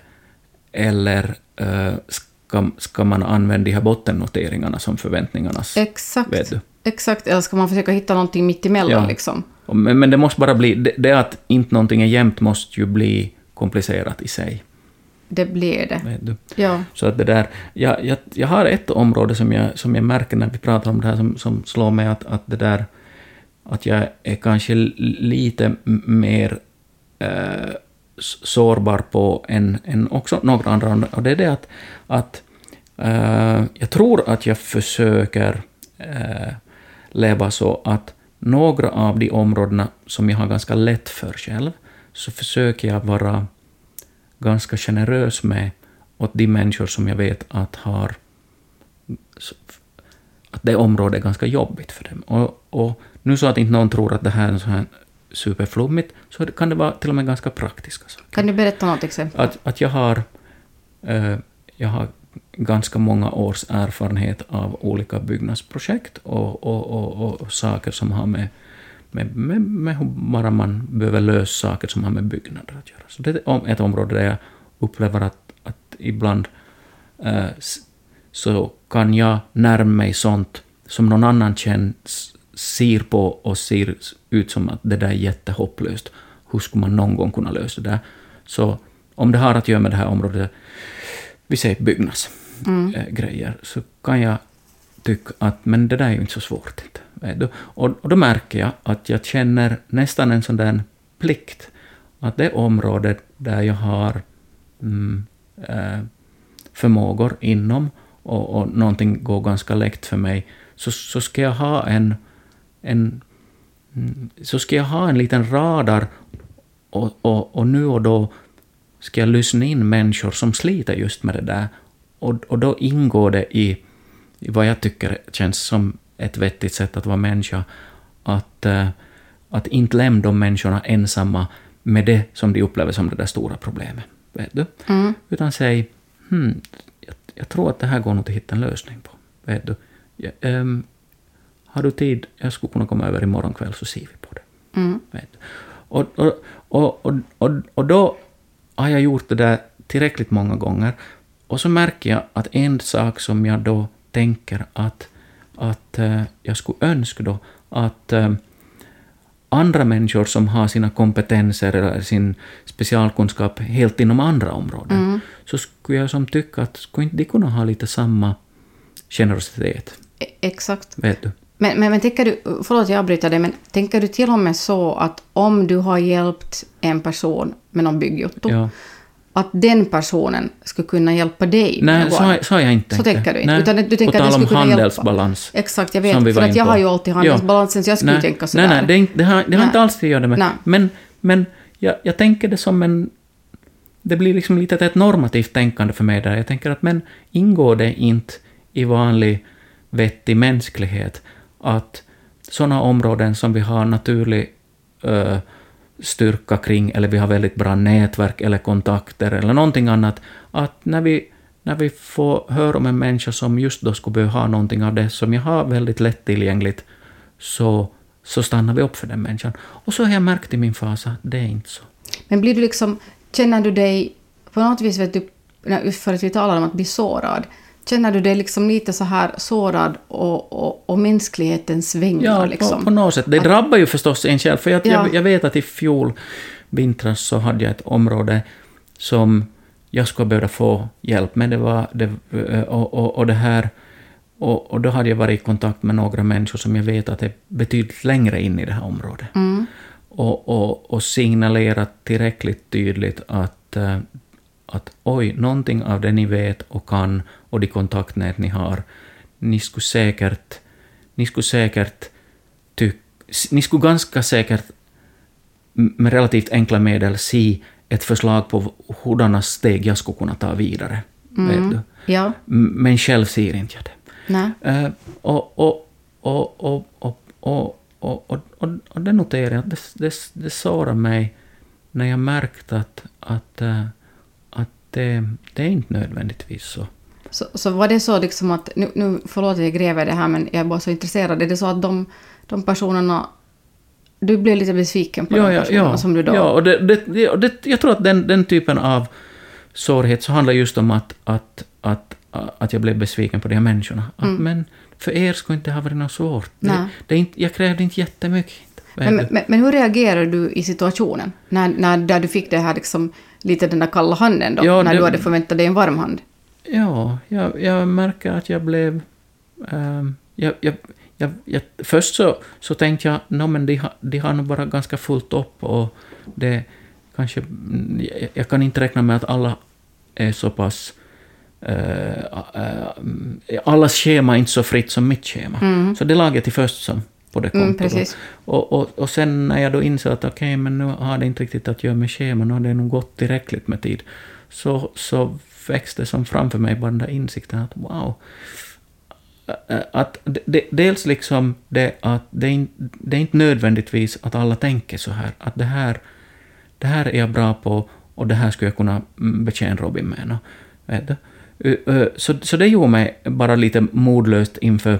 [SPEAKER 2] eller eh, ska, ska man använda de här bottennoteringarna som förväntningarnas...
[SPEAKER 1] Exakt.
[SPEAKER 2] Vet du.
[SPEAKER 1] Exakt. Eller ska man försöka hitta någonting mitt emellan
[SPEAKER 2] Ja.
[SPEAKER 1] liksom?
[SPEAKER 2] Men, men det måste bara bli... Det, det att inte någonting är jämnt måste ju bli komplicerat i sig.
[SPEAKER 1] Det blir det.
[SPEAKER 2] Vet du.
[SPEAKER 1] Ja.
[SPEAKER 2] Så att det där, jag, jag, jag har ett område som jag, som jag märker när vi pratar om det här som, som slår mig att, att det där att jag är kanske lite mer eh, sårbar på än, än också några andra. Och det är det att, att eh, jag tror att jag försöker eh, leva så att några av de områdena som jag har ganska lätt för själv, så försöker jag vara ganska generös med åt de människor som jag vet att har att det området är ganska jobbigt för dem. Och, och nu så att inte någon tror att det här är så här superflummigt, så kan det vara till och med ganska praktiska saker.
[SPEAKER 1] Kan du berätta något exempel?
[SPEAKER 2] Att, att jag har eh, jag har ganska många års erfarenhet av olika byggnadsprojekt och, och, och, och saker som har med, med, med, med hur bara man behöver lösa saker som har med byggnader att göra. Så det är ett område där jag upplever att, att ibland eh, så kan jag närma mig sånt som någon annan känns, ser på och ser ut som att det där är jättehopplöst. Hur skulle man någon gång kunna lösa det där? Så om det har att göra med det här området, vi säger byggnadsgrejer, så kan jag tycka att men det där är ju inte så svårt. Inte? Eh, och, och då märker jag att jag känner nästan en sån där plikt att det området där jag har mm, eh, förmågor inom och, och någonting går ganska lätt för mig, så, så ska jag ha en, en mm, så ska jag ha en liten radar och, och, och nu och då ska jag lyssna in människor som sliter just med det där. Och, och då ingår det i, i vad jag tycker känns som ett vettigt sätt att vara människa, att, eh, att inte lämna de människorna ensamma med det som de upplever som det där stora problemet. Vet du?
[SPEAKER 1] Mm.
[SPEAKER 2] Utan säg, hmm, jag, jag tror att det här går nog att hitta en lösning på. Vet du? Ja, ehm, har du tid, jag skulle kunna komma över imorgon kväll så ser vi på det.
[SPEAKER 1] Mm.
[SPEAKER 2] Vet du. Och, och, och, och, och, och då har jag gjort det där tillräckligt många gånger. Och så märker jag att en sak som jag då tänker att, att eh, jag skulle önska då att eh, andra människor som har sina kompetenser eller sin specialkunskap helt inom andra områden, så skulle jag som tycka att skulle inte de kunna ha lite samma generositet.
[SPEAKER 1] E- Exakt.
[SPEAKER 2] Vet du?
[SPEAKER 1] Men, men, men tänker du, förlåt jag avbryter dig, men tänker du till och med så att om du har hjälpt en person med någon byggjotto,
[SPEAKER 2] Ja.
[SPEAKER 1] Att den personen skulle kunna hjälpa dig?
[SPEAKER 2] Nej, så, har-
[SPEAKER 1] annat?
[SPEAKER 2] så har jag inte
[SPEAKER 1] Så tänker du inte,
[SPEAKER 2] Nej.
[SPEAKER 1] utan du tänker
[SPEAKER 2] På tal om
[SPEAKER 1] kunna hjälpa.
[SPEAKER 2] handelsbalans.
[SPEAKER 1] Exakt, jag vet. För att jag har ju alltid handelsbalansen, så jag skulle
[SPEAKER 2] nej,
[SPEAKER 1] tänka sådär.
[SPEAKER 2] Nej, nej, det, inte- det, har, det har
[SPEAKER 1] Nej.
[SPEAKER 2] inte alls att göra med
[SPEAKER 1] Nej.
[SPEAKER 2] Men, men jag, jag tänker det som en... Det blir liksom lite ett normativt tänkande för mig där. Jag tänker att men ingår det inte i vanlig vettig mänsklighet att sådana områden som vi har naturlig ö, styrka kring, eller vi har väldigt bra nätverk eller kontakter eller någonting annat, att när vi, när vi får höra om en människa som just då skulle behöva ha någonting av det som jag har väldigt lättillgängligt, så, så stannar vi upp för den människan. Och så har jag märkt i min fas att det är inte så.
[SPEAKER 1] Men blir du liksom, känner du dig, på något vis vet du, när- för att vi talar om att bli sårad, känner du dig liksom lite så här sårad och, och, och mänsklighetens vängrar
[SPEAKER 2] Ja,
[SPEAKER 1] liksom?
[SPEAKER 2] på, på något sätt. Det drabbar ju förstås en själv, för jag,
[SPEAKER 1] Ja.
[SPEAKER 2] jag, jag vet att i fjol vintras så hade jag ett område som jag skulle behöva få hjälp med. Det var, det, och, och, och det här... Och, och då hade jag varit i kontakt med några människor som jag vet att är betydligt längre in i det här området.
[SPEAKER 1] Mm.
[SPEAKER 2] Och, och, och signalerat tillräckligt tydligt att, eh, att oj, någonting av det ni vet och kan och de kontaktnät ni har, ni skulle säkert, ni skulle säkert tyck, ni skulle ganska säkert med relativt enkla medel se ett förslag på hurdana steg jag skulle kunna ta vidare. Vet du?
[SPEAKER 1] Ja,
[SPEAKER 2] Men själv ser inte jag det. Eh, och, och, och, och, och, och, och, och, och, och det noterar jag, det, det, det sårar mig när jag märkt att, att, eh, att det, det är inte nödvändigtvis så.
[SPEAKER 1] Så, så var det så liksom att, nu, nu förlåt att jag gräver det här men jag är bara så intresserad, är det så att de, de personerna, du blev lite besviken på de personerna som du då...
[SPEAKER 2] ja och det, det, det, och det, jag tror att den, den typen av sårhet så handlar just om att, att, att, att jag blev besviken på de här människorna. Att, Men för er skulle inte ha varit något svårt. Det, det är inte, jag krävde inte jättemycket.
[SPEAKER 1] Men, men, men hur reagerar du i situationen? När, när där du fick det här liksom, lite den där kalla handen då,
[SPEAKER 2] Ja,
[SPEAKER 1] när
[SPEAKER 2] det-
[SPEAKER 1] du hade förväntat dig en varm hand?
[SPEAKER 2] Ja, jag, jag märker att jag blev... ehm, jag, jag, jag, jag, först så, så tänkte jag, no, men de, har- de har nog bara ganska fullt upp och det kanske... mm, Jag, jag kan inte räkna med att alla är så pass... Uh, allas schema är inte så fritt som mitt schema. Så det lagade till först som på det
[SPEAKER 1] Mm,
[SPEAKER 2] kontot.
[SPEAKER 1] precis.
[SPEAKER 2] och, och, och sen när jag då insåg att okej, men nu har det inte riktigt att göra med schema, nu har det nog gått tillräckligt med tid, så, så växte som framför mig bara den där insikten att wow, att de, de, dels liksom det att det är, inte, det är inte nödvändigtvis att alla tänker så här, att det här, det här är jag bra på och det här skulle jag kunna mm, betjäna Robin med. Så, så det gjorde mig bara lite modlöst inför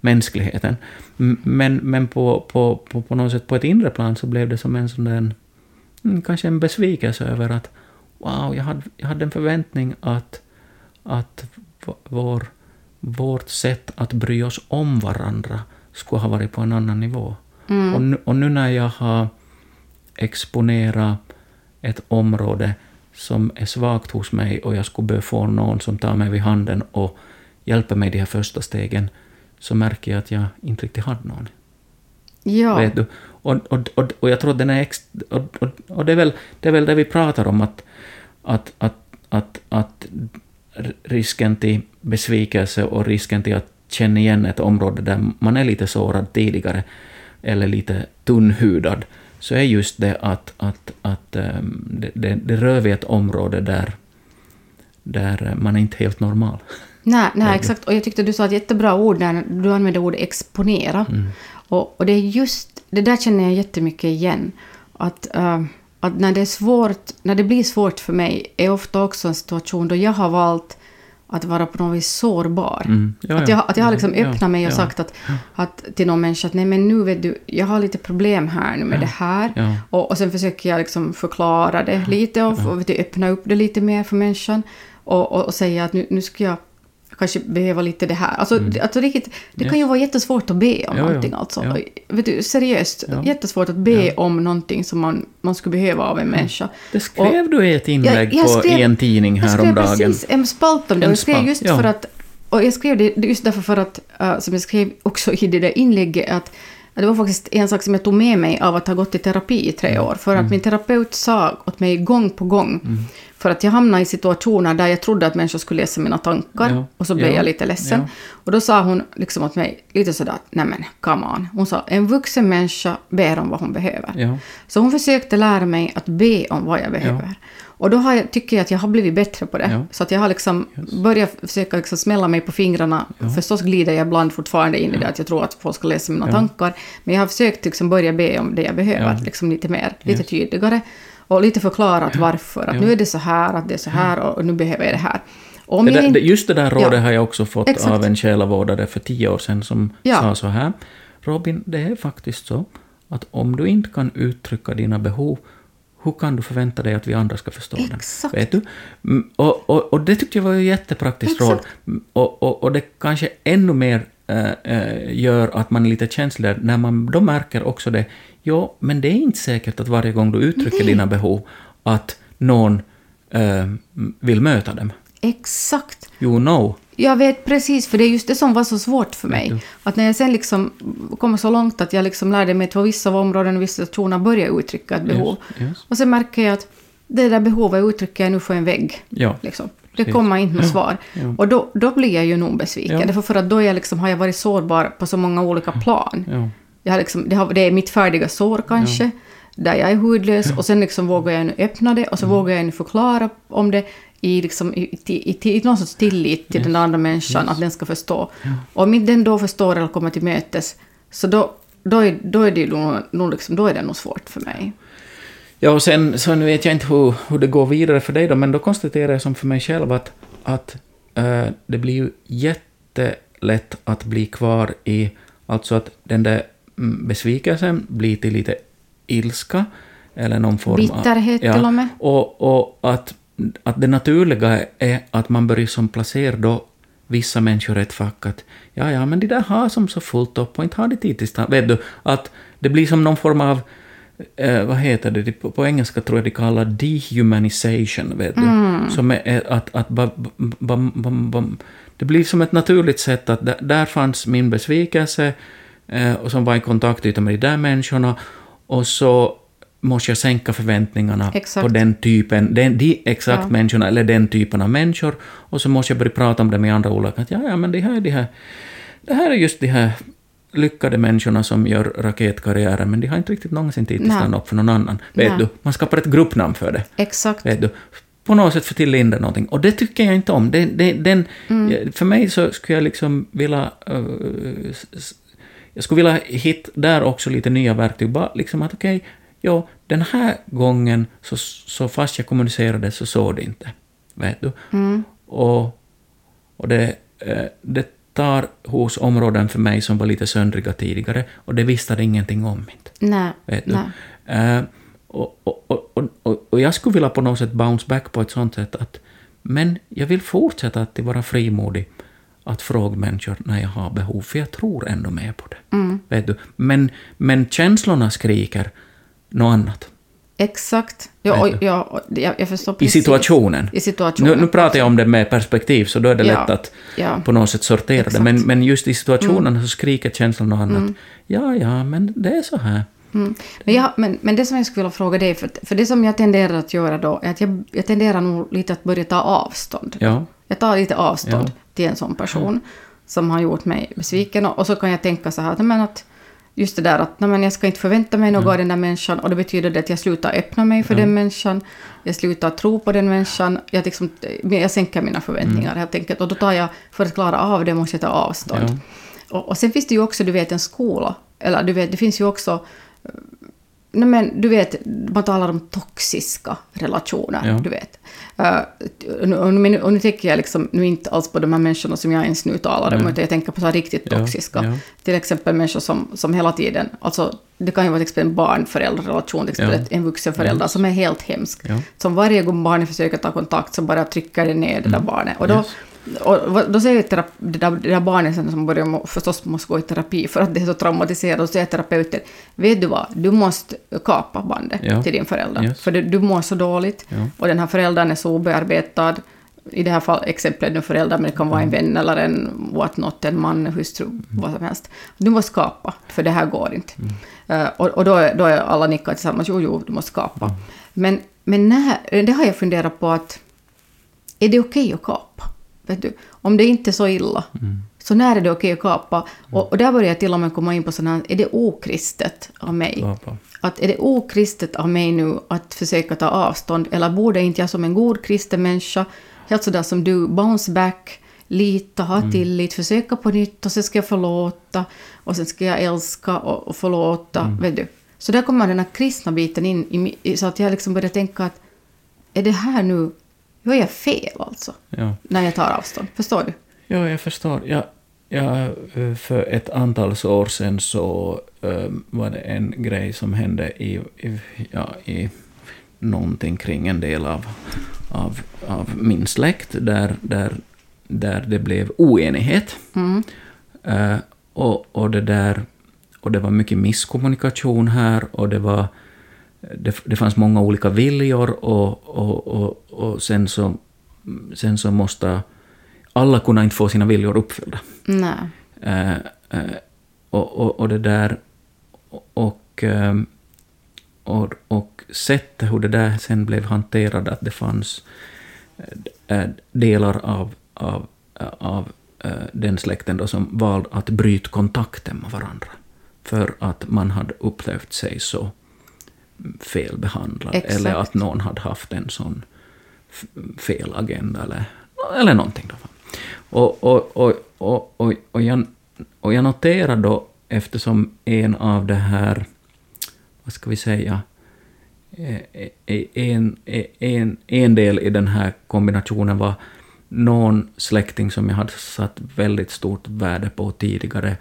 [SPEAKER 2] mänskligheten. Men, men på, på, på, på något sätt på ett inre plan så blev det som en sån där, mm, kanske en besvikelse över att wow, jag hade, jag hade en förväntning att, att vår, vårt sätt att bry oss om varandra skulle ha varit på en annan nivå. Och, nu, och nu när jag har exponerat ett område som är svagt hos mig och jag skulle behöva få någon som tar mig vid handen och hjälper mig de här första stegen, så märker jag att jag inte riktigt hade någon.
[SPEAKER 1] Ja.
[SPEAKER 2] Vet du? Och, och, och, och jag tror den är ex, och, och, och det, är väl, det är väl det vi pratar om, att, att, att, att, att risken till besvikelse och risken till att känna igen ett område där man är lite sårad tidigare, eller lite tunnhudad, så är just det att, att, att ehm, det, det, det rör vid ett område där, där man är inte helt normal.
[SPEAKER 1] Nej, nej exakt. Och jag tyckte du sa ett jättebra ord när du använde ordet exponera. Och, och det är just, det där känner jag jättemycket igen. Att, eh, att när det är svårt, när det blir svårt för mig är ofta också en situation då jag har valt att vara på något vis sårbar.
[SPEAKER 2] Mm. Ja,
[SPEAKER 1] att,
[SPEAKER 2] ja.
[SPEAKER 1] jag, att jag har liksom
[SPEAKER 2] Ja,
[SPEAKER 1] öppnat mig och
[SPEAKER 2] ja.
[SPEAKER 1] sagt att, att till någon människa att nej men nu vet du, jag har lite problem här nu med det här.
[SPEAKER 2] ja.
[SPEAKER 1] Och, och sen försöker jag liksom förklara det lite och, och vet du, öppna upp det lite mer för människan. Och, och, och säga att nu, nu ska jag kanske behöva lite det här. Alltså, det, alltså riktigt, det kan ju vara jättesvårt att be om
[SPEAKER 2] Mm. Ja, ja.
[SPEAKER 1] någonting alltså.
[SPEAKER 2] Ja.
[SPEAKER 1] Vet du, seriöst,
[SPEAKER 2] Ja.
[SPEAKER 1] jättesvårt att be om någonting som man, man skulle behöva av en människa.
[SPEAKER 2] Det skrev du i ett inlägg
[SPEAKER 1] jag
[SPEAKER 2] på,
[SPEAKER 1] skrev-
[SPEAKER 2] i en tidning
[SPEAKER 1] Jag skrev
[SPEAKER 2] häromdagen.
[SPEAKER 1] precis en spalt om det. Och jag skrev just för att och jag skrev det just därför för att, uh, som jag skrev också i det där inlägget, att det var faktiskt en sak som jag tog med mig av att ha gått i terapi i tre
[SPEAKER 2] Mm.
[SPEAKER 1] år. För att min terapeut sa åt mig gång på gång, för att jag hamnade i situationer där jag trodde att människor skulle läsa mina tankar,
[SPEAKER 2] Ja.
[SPEAKER 1] och så blev
[SPEAKER 2] Ja.
[SPEAKER 1] jag lite ledsen.
[SPEAKER 2] Ja.
[SPEAKER 1] Och då sa hon liksom åt mig lite sådär, att, nej men come on. Hon sa, en vuxen människa ber om vad hon behöver.
[SPEAKER 2] Ja.
[SPEAKER 1] Så hon försökte lära mig att be om vad jag behöver. Och då jag, tycker jag att jag har blivit bättre på det.
[SPEAKER 2] Ja.
[SPEAKER 1] Så att jag har liksom börjat försöka liksom smälla mig på fingrarna. Förstås glider jag ibland fortfarande in i det att jag tror att folk ska läsa mina tankar. Men jag har försökt liksom börja be om det jag behöver,
[SPEAKER 2] Ja.
[SPEAKER 1] liksom lite mer, lite
[SPEAKER 2] Yes.
[SPEAKER 1] tydligare. Och lite förklarat varför. Att
[SPEAKER 2] Ja.
[SPEAKER 1] nu är det så här, att det är så här och nu behöver jag det här. Om
[SPEAKER 2] Det där, det, just det där rådet
[SPEAKER 1] Ja.
[SPEAKER 2] har jag också fått
[SPEAKER 1] Exakt.
[SPEAKER 2] av en själavårdare för tio år sedan som
[SPEAKER 1] Ja.
[SPEAKER 2] sa så här. Robin, det är faktiskt så att om du inte kan uttrycka dina behov, hur kan du förvänta dig att vi andra ska förstå?
[SPEAKER 1] Exakt.
[SPEAKER 2] Vet du? Mm, Och, och, och det tyckte jag var ett jättepraktiskt råd.
[SPEAKER 1] Exakt.
[SPEAKER 2] Mm, Och, och, och det kanske ännu mer eh, gör att man är lite känsligare när man då märker också det. Ja, men det är inte säkert att varje gång du uttrycker dina behov att någon eh, vill möta dem.
[SPEAKER 1] Exakt.
[SPEAKER 2] You know.
[SPEAKER 1] Jag vet precis, för det är just det som var så svårt för mig. Att när jag sen liksom kom så långt att jag liksom lärde mig på vissa områden och vissa situationer börja uttrycka ett behov.
[SPEAKER 2] Yes, yes.
[SPEAKER 1] Och sen märker jag att det där behovet uttrycker jag nu för en vägg.
[SPEAKER 2] Ja.
[SPEAKER 1] Liksom. Det
[SPEAKER 2] Precis.
[SPEAKER 1] kommer inte något [CLEARS THROAT] svar.
[SPEAKER 2] Ja.
[SPEAKER 1] Och då, då blir jag ju nog besviken.
[SPEAKER 2] Ja.
[SPEAKER 1] Därför för att då jag liksom, har jag varit sårbar på så många olika plan.
[SPEAKER 2] Ja.
[SPEAKER 1] Jag har liksom, det, har, det är mitt färdiga sår kanske, där jag är hudlös. Och sen liksom vågar jag nu öppna det och så
[SPEAKER 2] Mm.
[SPEAKER 1] vågar jag nu förklara om det i, liksom, i, i, i, någon sorts tillit till den andra människan, att den ska förstå. Och om den då förstår eller kommer till mötes, så då, då, är, då, är det nog, nog liksom, då är det nog svårt för mig.
[SPEAKER 2] Ja, och sen så nu vet jag inte hur, hur det går vidare för dig då, men då konstaterar jag som för mig själv att, att eh, det blir ju jättelätt att bli kvar i, alltså att den där besvikelsen blir till lite ilska, eller någon form
[SPEAKER 1] Bitterhet
[SPEAKER 2] av...
[SPEAKER 1] till och med.
[SPEAKER 2] Och, och att, att det naturliga är att man börjar som placera då vissa människor i ett fack att ja, ja, men de där har som så fullt upp och inte har de tid till. Vet du, att det blir som någon form av eh, vad heter det, på, på engelska tror jag de kallar dehumanization, vet du. Som är att, att ba, ba, ba, det blir som ett naturligt sätt att där, där fanns min besvikelse och som var i kontaktyta med de där människorna och så måste jag sänka förväntningarna
[SPEAKER 1] Exakt.
[SPEAKER 2] på den typen, den, de exakt
[SPEAKER 1] Ja.
[SPEAKER 2] människorna, eller den typen av människor, och så måste jag börja prata om det med andra olika, att ja, ja, men det här, är de här, det här är just de här lyckade människorna som gör raketkarriärer, men de har inte riktigt någonsin tid att stanna upp för någon annan. Vet
[SPEAKER 1] Nej.
[SPEAKER 2] du, man skapar ett gruppnamn för det.
[SPEAKER 1] Exakt.
[SPEAKER 2] Vet du, på något sätt få till in någonting. Och det tycker jag inte om. Det, det, den,
[SPEAKER 1] Mm.
[SPEAKER 2] För mig så skulle jag liksom vilja... eh, s- jag skulle vilja hitta där också lite nya verktyg. Bara liksom att okej, ja, den här gången så, så fast jag kommunicerade så såg det inte. Vet du?
[SPEAKER 1] Mm.
[SPEAKER 2] Och, och det, eh, det tar hos områden för mig som var lite söndriga tidigare och det visste det ingenting om. Inte.
[SPEAKER 1] Nej.
[SPEAKER 2] Vet du?
[SPEAKER 1] Nej.
[SPEAKER 2] Eh, och, och, och, och jag skulle vilja på något sätt bounce back på ett sånt sätt att men jag vill fortsätta att vara frimodig att fråga människor när jag har behov, för jag tror ändå mer på det.
[SPEAKER 1] Mm.
[SPEAKER 2] Vet du? Men, men känslorna skriker något annat
[SPEAKER 1] Exakt. Ja, ja, jag, jag förstår
[SPEAKER 2] i
[SPEAKER 1] precis.
[SPEAKER 2] situationen.
[SPEAKER 1] I situationen.
[SPEAKER 2] Nu, nu pratar jag om det med perspektiv, så då är det
[SPEAKER 1] Ja,
[SPEAKER 2] lätt att
[SPEAKER 1] ja.
[SPEAKER 2] på något sätt sortera det.
[SPEAKER 1] Exakt.
[SPEAKER 2] Men, men just i situationen så skriker känslan något annat. Ja, ja, men det är så här.
[SPEAKER 1] Mm. Men, jag, men, men det som jag skulle vilja fråga dig, för, för det som jag tenderar att göra då, är att jag, jag tenderar nog lite att börja ta avstånd.
[SPEAKER 2] Ja,
[SPEAKER 1] Jag tar lite avstånd
[SPEAKER 2] Ja.
[SPEAKER 1] Till en sån person som har gjort mig besviken. Och, och så kan jag tänka så här, men att just det där att nej, men jag ska inte förvänta mig något av den där människan och det betyder det att jag slutar öppna mig för den människan, jag slutar tro på den människan, jag, liksom, jag sänker mina förväntningar helt enkelt. Och då tar jag, för att klara av det måste jag ta avstånd.
[SPEAKER 2] Ja.
[SPEAKER 1] Och, och sen finns det ju också, du vet, en skola, eller du vet, det finns ju också Nej, men du vet, man talar om toxiska relationer,
[SPEAKER 2] Ja.
[SPEAKER 1] du vet. Uh, nu, och, nu, och nu tänker jag liksom, nu inte alls på de här människorna som jag ens nu talar om,
[SPEAKER 2] Nej.
[SPEAKER 1] utan jag tänker på så här riktigt
[SPEAKER 2] Ja,
[SPEAKER 1] toxiska.
[SPEAKER 2] ja.
[SPEAKER 1] Till exempel människor som, som hela tiden, alltså det kan ju vara till exempel en
[SPEAKER 2] Ja.
[SPEAKER 1] ett- en vuxen förälder som är helt hemsk.
[SPEAKER 2] Ja.
[SPEAKER 1] Som varje gång barnet försöker ta kontakt så bara trycker det ner det där barnet. Och då,
[SPEAKER 2] Mm. Yes.
[SPEAKER 1] Och då säger terap- det, där, det där barnet sen som börjar må, förstås måste gå i terapi för att det är så traumatiserat, och säger terapeuten, vet du vad, du måste kapa bandet
[SPEAKER 2] Ja.
[SPEAKER 1] till din förälder.
[SPEAKER 2] Yes.
[SPEAKER 1] För du, du mår så dåligt
[SPEAKER 2] Ja.
[SPEAKER 1] och den här föräldern är så obearbetad i det här fall, exemplet en förälder, men det kan vara en vän eller en whatnot, en man, en hustru, vad som helst. Du måste skapa, för det här går inte. Eh, och och då, är- då är alla nickar tillsammans, jo, jo, du måste skapa. Men, men när, det har jag funderat på att, är det okej att kapa? Vet du? Om det inte är så illa, så när är det okej att kapa? Och, och där börjar jag till och med komma in på sådana här, är det okristet av mig?
[SPEAKER 2] Kapa.
[SPEAKER 1] Att är det okristet av mig nu att försöka ta avstånd, eller borde inte jag som en god kristen människa, helt sådär som du, bounce back, lita, ha tillit, försöka på nytt och sen ska jag förlåta och sen ska jag älska och, och förlåta, vet du. Så där kommer den här kristna biten in, i, så att jag liksom börjar tänka att är det här nu, gör jag fel alltså?
[SPEAKER 2] Ja.
[SPEAKER 1] När jag tar avstånd, förstår du?
[SPEAKER 2] Ja, jag förstår. Jag, jag, eh, för ett antal år sedan så eh, var det en grej som hände i, i, ja, i någonting kring en del av, av, av min släkt där, där, där det blev oenighet.
[SPEAKER 1] Mm.
[SPEAKER 2] Eh, och, och, det där, och det var mycket misskommunikation här och det var det, det fanns många olika viljor och, och, och, och sen, så, sen så måste alla kunna inte få sina viljor uppfyllda.
[SPEAKER 1] Nej.
[SPEAKER 2] Eh, eh, och, och, och det där och, ehm, och, och sättet hur det där sen blev hanterat, att det fanns eh, delar av, av, av eh, den släkten då som valde att bryta kontakten med varandra för att man hade upplevt sig så felbehandlad
[SPEAKER 1] Exakt.
[SPEAKER 2] eller att någon hade haft en sån fel agenda eller, eller någonting. Då. Och, och, och, och, och, och, jag, och jag noterar då, eftersom en av det här, vad ska vi säga, eh, eh, en, eh, en, en del i den här kombinationen var någon släkting som jag hade satt väldigt stort värde på tidigare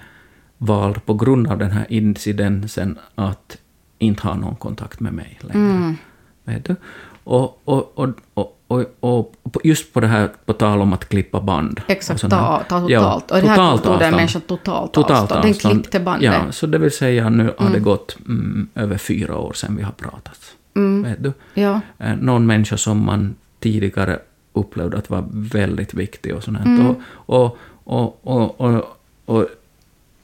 [SPEAKER 2] valde på grund av den här incidensen att inte ha någon kontakt med mig längre. Vet du? Och, och, och, och, och, just på det här, på tal om att klippa band.
[SPEAKER 1] Exakt,
[SPEAKER 2] och
[SPEAKER 1] ta, ta
[SPEAKER 2] Ja,
[SPEAKER 1] totalt. och det här
[SPEAKER 2] totalt
[SPEAKER 1] tog den människan totalt,
[SPEAKER 2] Totalt
[SPEAKER 1] avstånd. Den klippte bandet.
[SPEAKER 2] Ja, så det vill säga nu har det gått mm, över fyra år sedan vi har pratat. Vet du?
[SPEAKER 1] Ja.
[SPEAKER 2] Eh, Någon människa som man tidigare upplevde att var väldigt viktig och sånt. Och, och, och, och, och, och,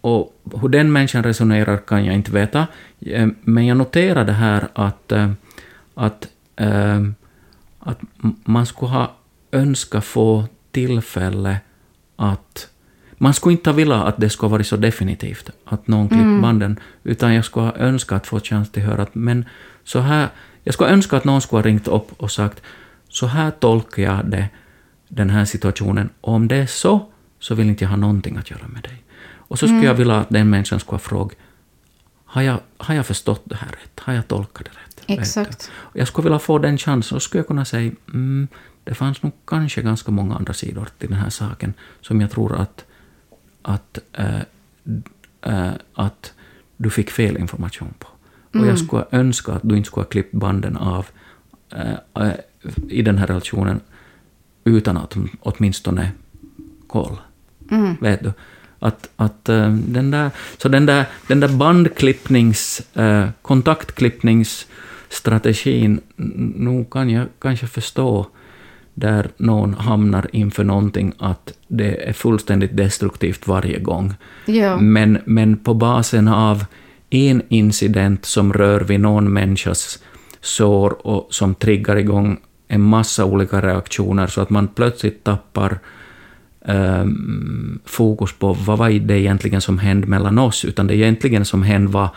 [SPEAKER 2] och hur den människan resonerar kan jag inte veta. Eh, Men jag noterade här att, eh, att, eh, att man skulle ha önskat få tillfälle att... Man skulle inte ha velat att det skulle vara så definitivt, att någon klippt banden, utan jag skulle ha önskat att få chans till att höra att men så här... Jag skulle önska att någon skulle ha ringt upp och sagt så här tolkar jag det, den här situationen. Och om det är så, så vill inte jag ha någonting att göra med dig. Och så skulle jag vilja att den människan skulle ha frågat har jag, har jag förstått det här rätt? Har jag tolkat det rätt?
[SPEAKER 1] Exakt.
[SPEAKER 2] Jag skulle vilja få den chansen och skulle jag kunna säga mm, det fanns nog kanske ganska många andra sidor till den här saken som jag tror att, att, äh, äh, att du fick fel information på. Och jag skulle önska att du inte skulle ha klippt banden av äh, i den här relationen utan att åtminstone koll. Vet du? Att, att eh, den där, så den där, den där bandklippnings, uh, kontaktklippningsstrategin, n- nog kan jag kanske förstå där någon hamnar inför någonting att det är fullständigt destruktivt varje gång.
[SPEAKER 1] Ja.
[SPEAKER 2] Men, men på basen av en incident som rör vid någon människas sår och som triggar igång en massa olika reaktioner så att man plötsligt tappar fokus på vad var det egentligen som hände mellan oss, utan det egentligen som hände var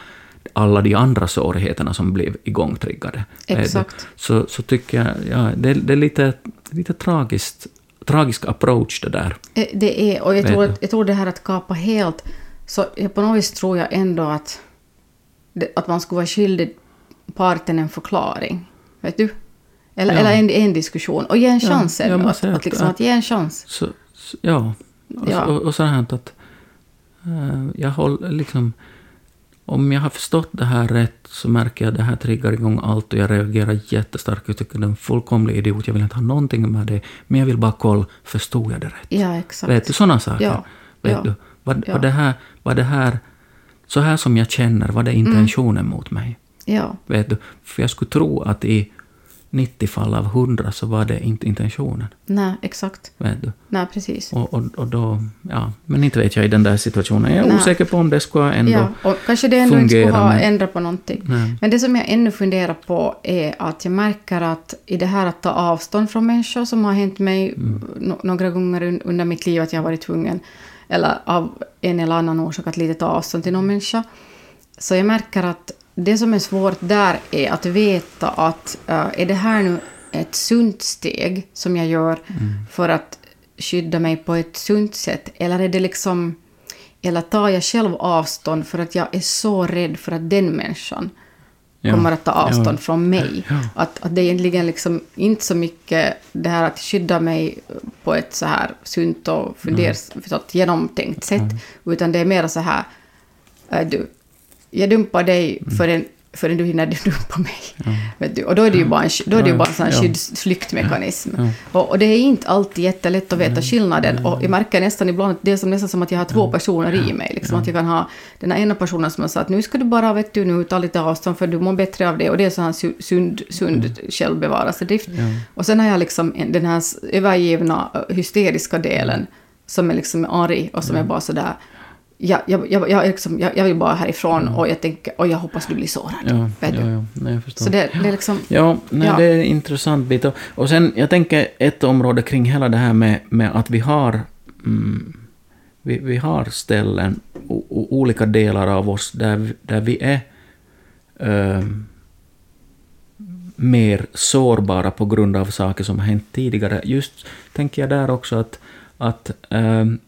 [SPEAKER 2] alla de andra svårigheterna som blev igångtriggade.
[SPEAKER 1] Exakt.
[SPEAKER 2] Så, så tycker jag, ja, det, det är lite, lite tragiskt, tragisk approach det där.
[SPEAKER 1] Eh, Det är, och jag tror, att, jag tror det här att kapa helt, så på något vis tror jag ändå att, att man skulle vara skyldig parten en förklaring. Vet du? Eller,
[SPEAKER 2] Ja.
[SPEAKER 1] eller en, en diskussion. Och ge en chans
[SPEAKER 2] ja,
[SPEAKER 1] ännu.
[SPEAKER 2] man
[SPEAKER 1] att,
[SPEAKER 2] säger
[SPEAKER 1] att,
[SPEAKER 2] att-
[SPEAKER 1] liksom, att ge en chans.
[SPEAKER 2] Så, ja. Och,
[SPEAKER 1] Ja.
[SPEAKER 2] och, och så här att eh, jag håller liksom... Om jag har förstått det här rätt så märker jag att det här triggar igång allt och jag reagerar jättestarkt. Jag tycker det är en fullkomlig idiot. Jag vill inte ha någonting med det. Men jag vill bara kolla, förstod jag det rätt?
[SPEAKER 1] Ja, exakt.
[SPEAKER 2] Vet du, sådana saker.
[SPEAKER 1] Ja,
[SPEAKER 2] Vet
[SPEAKER 1] ja,
[SPEAKER 2] du? Vad,
[SPEAKER 1] ja.
[SPEAKER 2] vad det här, vad det här, så här som jag känner, vad det är intentionen mot mig.
[SPEAKER 1] Ja.
[SPEAKER 2] Vet du? För jag skulle tro att i 90 fall av 100 så var det inte intentionen.
[SPEAKER 1] Nej, exakt.
[SPEAKER 2] Vet du?
[SPEAKER 1] Nej, precis.
[SPEAKER 2] Och, och, och då, ja, men inte vet jag i den där situationen. Jag är
[SPEAKER 1] Nej.
[SPEAKER 2] osäker på om det skulle ändå
[SPEAKER 1] Ja, och kanske det ändå inte skulle ha
[SPEAKER 2] men-
[SPEAKER 1] ändrat på någonting.
[SPEAKER 2] Nej.
[SPEAKER 1] Men det som jag ännu funderar på är att jag märker att i det här att ta avstånd från människor som har hänt mig
[SPEAKER 2] Mm.
[SPEAKER 1] no- några gånger un- under mitt liv att jag har varit tvungen, eller av en eller annan orsak, att lite ta avstånd till någon människa. Så jag märker att det som är svårt där är att veta att äh, är det här nu ett sunt steg som jag gör
[SPEAKER 2] Mm.
[SPEAKER 1] för att skydda mig på ett sunt sätt, eller är det liksom eller tar jag själv avstånd för att jag är så rädd för att den människan
[SPEAKER 2] Ja.
[SPEAKER 1] kommer att ta avstånd
[SPEAKER 2] Ja.
[SPEAKER 1] från mig.
[SPEAKER 2] Ja.
[SPEAKER 1] Att, att det är egentligen liksom inte så mycket det här att skydda mig på ett så här sunt och funders, förstått, genomtänkt sätt, utan det är mer så här, äh, du, jag dumpar dig
[SPEAKER 2] Mm.
[SPEAKER 1] förrän, förrän du hinner [LAUGHS] dumpa mig. Vet du? Och då är det ju bara en, då är det ju bara en här
[SPEAKER 2] Ja.
[SPEAKER 1] skyddsflyktmekanism. Och, och det är inte alltid jättelätt att veta skillnaden. Och jag märker nästan ibland att det är som, nästan som att jag har två personer i mig. Liksom, Att jag kan ha den här ena personen som har sagt att nu ska du bara vet du, nu ta lite avstånd för du mår bättre av det. Och det är sån här su- sund, sund självbevarelsedrift. Och sen har jag liksom en- den här övergivna hysteriska delen som är liksom arg och som är bara sådär jag, jag, jag, jag, är liksom, jag, jag vill bara härifrån och jag tänker och jag hoppas du blir sårad.
[SPEAKER 2] Ja,
[SPEAKER 1] vet
[SPEAKER 2] ja,
[SPEAKER 1] du?
[SPEAKER 2] ja, nej, jag förstår.
[SPEAKER 1] Så det, det är liksom...
[SPEAKER 2] Ja, nej,
[SPEAKER 1] Ja.
[SPEAKER 2] det är en intressant bit. Och- Och sen, jag tänker ett område kring hela det här med, med att vi har, mm, vi, vi har ställen, o, o, olika delar av oss där, där vi är ehm, mer sårbara på grund av saker som har hänt tidigare. Just tänker jag där också att, att ehm,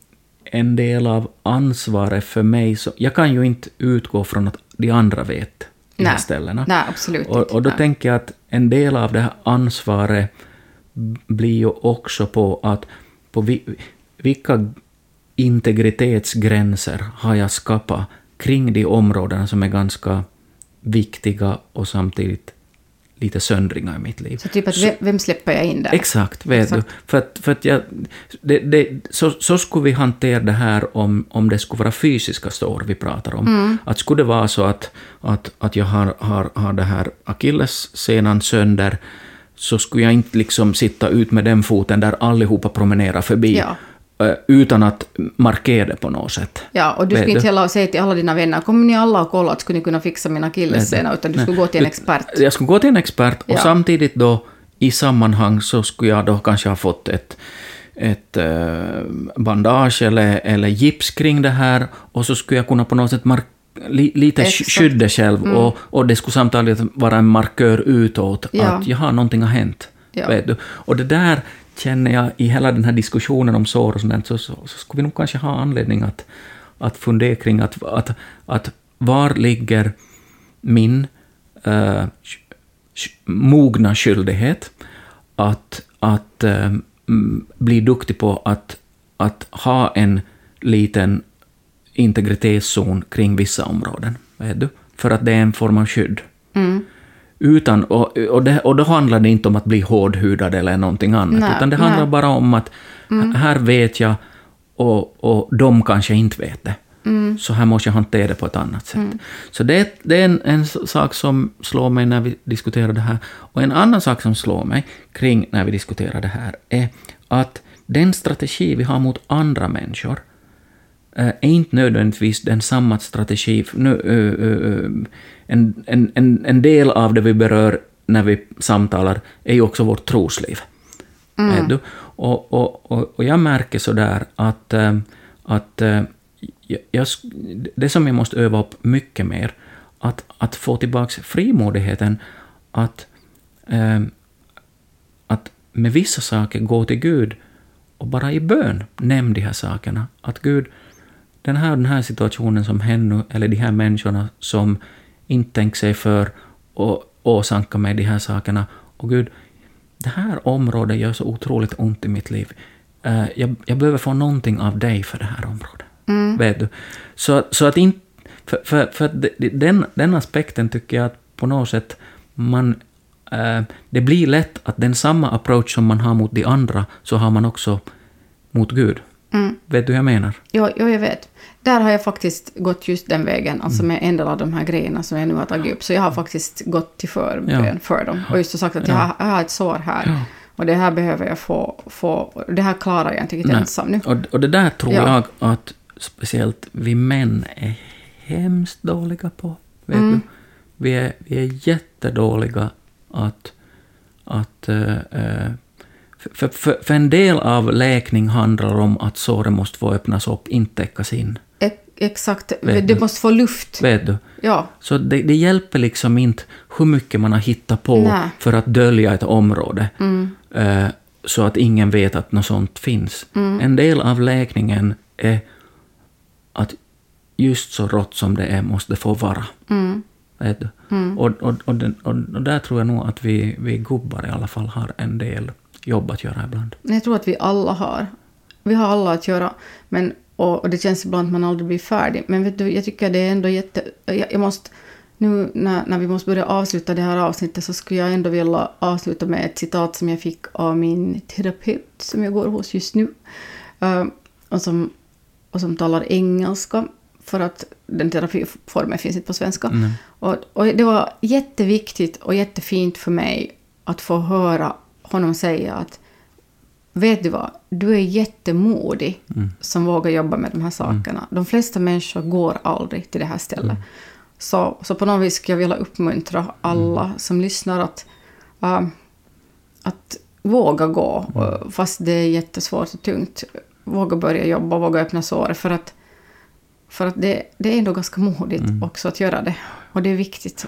[SPEAKER 2] en del av ansvaret för mig, så, jag kan ju inte utgå från att de andra vet de här ställena.
[SPEAKER 1] Nej, absolut
[SPEAKER 2] Och, och då
[SPEAKER 1] Nej.
[SPEAKER 2] tänker jag att en del av det här ansvaret blir ju också på att på vi, vilka integritetsgränser har jag skapat kring de områdena som är ganska viktiga och samtidigt lite söndringar i mitt liv.
[SPEAKER 1] Så typ att vem, vem släpper jag in där?
[SPEAKER 2] Exakt, vet
[SPEAKER 1] Exakt.
[SPEAKER 2] du. För att, för att jag, det, det, så, så skulle vi hantera det här om, om det skulle vara fysiska sår vi pratar om.
[SPEAKER 1] Mm.
[SPEAKER 2] Att skulle det vara så att, att, att jag har, har, har det här akillessenan sönder, så skulle jag inte liksom sitta ut med den foten där allihopa promenerar förbi,
[SPEAKER 1] Ja.
[SPEAKER 2] Utan att markera det på något sätt.
[SPEAKER 1] Ja, och du skulle inte heller säga till alla dina vänner, kommer ni alla och kolla att skulle ni kunna fixa min akillessena, utan du skulle gå till en expert.
[SPEAKER 2] Jag skulle gå till en expert och
[SPEAKER 1] Ja.
[SPEAKER 2] samtidigt då i sammanhang så skulle jag då kanske ha fått ett, ett bandage eller, eller gips kring det här och så skulle jag kunna på något sätt mark- li, lite
[SPEAKER 1] Exakt.
[SPEAKER 2] skydda själv och, och det skulle samtidigt vara en markör utåt
[SPEAKER 1] Ja.
[SPEAKER 2] att jaha, någonting har hänt.
[SPEAKER 1] Ja.
[SPEAKER 2] Och det där känner jag i hela den här diskussionen om sår och sånt så, så, så skulle vi nog kanske ha anledning att, att fundera kring att, att, att var ligger min äh, mogna skyldighet att, att äh, bli duktig på att, att ha en liten integritetszon kring vissa områden. Vet du? För att det är en form av skydd.
[SPEAKER 1] Mm.
[SPEAKER 2] Utan, och, och, det, och då handlar det inte om att bli hårdhudad eller någonting annat,
[SPEAKER 1] Nej,
[SPEAKER 2] utan det handlar
[SPEAKER 1] nej. Mm.
[SPEAKER 2] bara om att här vet jag och, och de kanske inte vet det.
[SPEAKER 1] Mm.
[SPEAKER 2] Så här måste jag hantera det på ett annat sätt. Så det, det är en, en sak som slår mig när vi diskuterar det här. Och en annan sak som slår mig kring när vi diskuterar det här är att den strategi vi har mot andra människor eh, är inte nödvändigtvis den samma strategi. Nu, eh, eh, en, en, en, en del av det vi berör när vi samtalar är ju också vårt trosliv. Vet du? Och, och, och, och jag märker sådär att, eh, att eh, jag, det som jag måste öva upp mycket mer, att, att få tillbaka frimodigheten att, eh, att med vissa saker gå till Gud och bara i bön nämn de här sakerna. Att Gud, den här, den här situationen som händer eller de här människorna som inte tänker sig för och åsamkar mig de här sakerna. Och Gud, det här området gör så otroligt ont i mitt liv. Eh, jag, jag behöver få någonting av dig för det här området. Vet du? Så, så att inte... För, för, för den, den aspekten tycker jag att på något sätt man... eh, det blir lätt att den samma approach som man har mot de andra, så har man också mot Gud.
[SPEAKER 1] Mm.
[SPEAKER 2] Vet du hur jag menar?
[SPEAKER 1] Jo, jo, jag vet. Där har jag faktiskt gått just den vägen, alltså med en del av de här grejerna som jag nu har tagit upp. Så jag har faktiskt gått till förbön
[SPEAKER 2] Ja.
[SPEAKER 1] för dem och just sagt att jag, har, jag har ett sår här.
[SPEAKER 2] Ja.
[SPEAKER 1] Och det här behöver jag få, få det här klarar jag inte riktigt ensam nu.
[SPEAKER 2] Och, och det där tror
[SPEAKER 1] Ja.
[SPEAKER 2] jag att speciellt vi män är hemskt dåliga på. Vet
[SPEAKER 1] Mm.
[SPEAKER 2] du? Vi, är, vi är jättedåliga att... att eh, för, för, för en del av läkning handlar om att såret måste få öppnas upp, inte täckas in.
[SPEAKER 1] Exakt, du måste få luft.
[SPEAKER 2] Vet du?
[SPEAKER 1] Ja,
[SPEAKER 2] Så det, det hjälper liksom inte hur mycket man har hittat på
[SPEAKER 1] Nej.
[SPEAKER 2] för att dölja ett område.
[SPEAKER 1] mm,
[SPEAKER 2] eh, så att ingen vet att något sånt finns.
[SPEAKER 1] Mm.
[SPEAKER 2] En del av läkningen är att just så rått som det är måste det få vara.
[SPEAKER 1] mm,
[SPEAKER 2] Vet du?
[SPEAKER 1] mm.
[SPEAKER 2] Och, och, och, den, och där tror jag nog att vi, vi gubbar i alla fall har en del jobb att göra ibland.
[SPEAKER 1] Jag tror att vi alla har. Vi har alla att göra. Men, och, och det känns ibland att man aldrig blir färdig. Men vet du, jag tycker det är ändå jätte... Jag, jag måste... Nu när, när vi måste börja avsluta det här avsnittet så skulle jag ändå vilja avsluta med ett citat som jag fick av min terapeut som jag går hos just nu. Eh, och, som, och som talar engelska för att den terapiformen finns inte på svenska.
[SPEAKER 2] Mm.
[SPEAKER 1] Och, och det var jätteviktigt och jättefint för mig att få höra honom säga att vet du vad, du är jättemodig
[SPEAKER 2] Mm.
[SPEAKER 1] som vågar jobba med de här sakerna. De flesta människor går aldrig till det här stället.
[SPEAKER 2] Mm.
[SPEAKER 1] Så, så på något vis skulle jag vilja uppmuntra alla
[SPEAKER 2] Mm.
[SPEAKER 1] som lyssnar att, äh, att våga gå,
[SPEAKER 2] Mm.
[SPEAKER 1] äh, fast det är jättesvårt och tungt. Våga börja jobba, våga öppna sår. För att, för att det, det är ändå ganska modigt
[SPEAKER 2] Mm.
[SPEAKER 1] också att göra det. Och det är viktigt.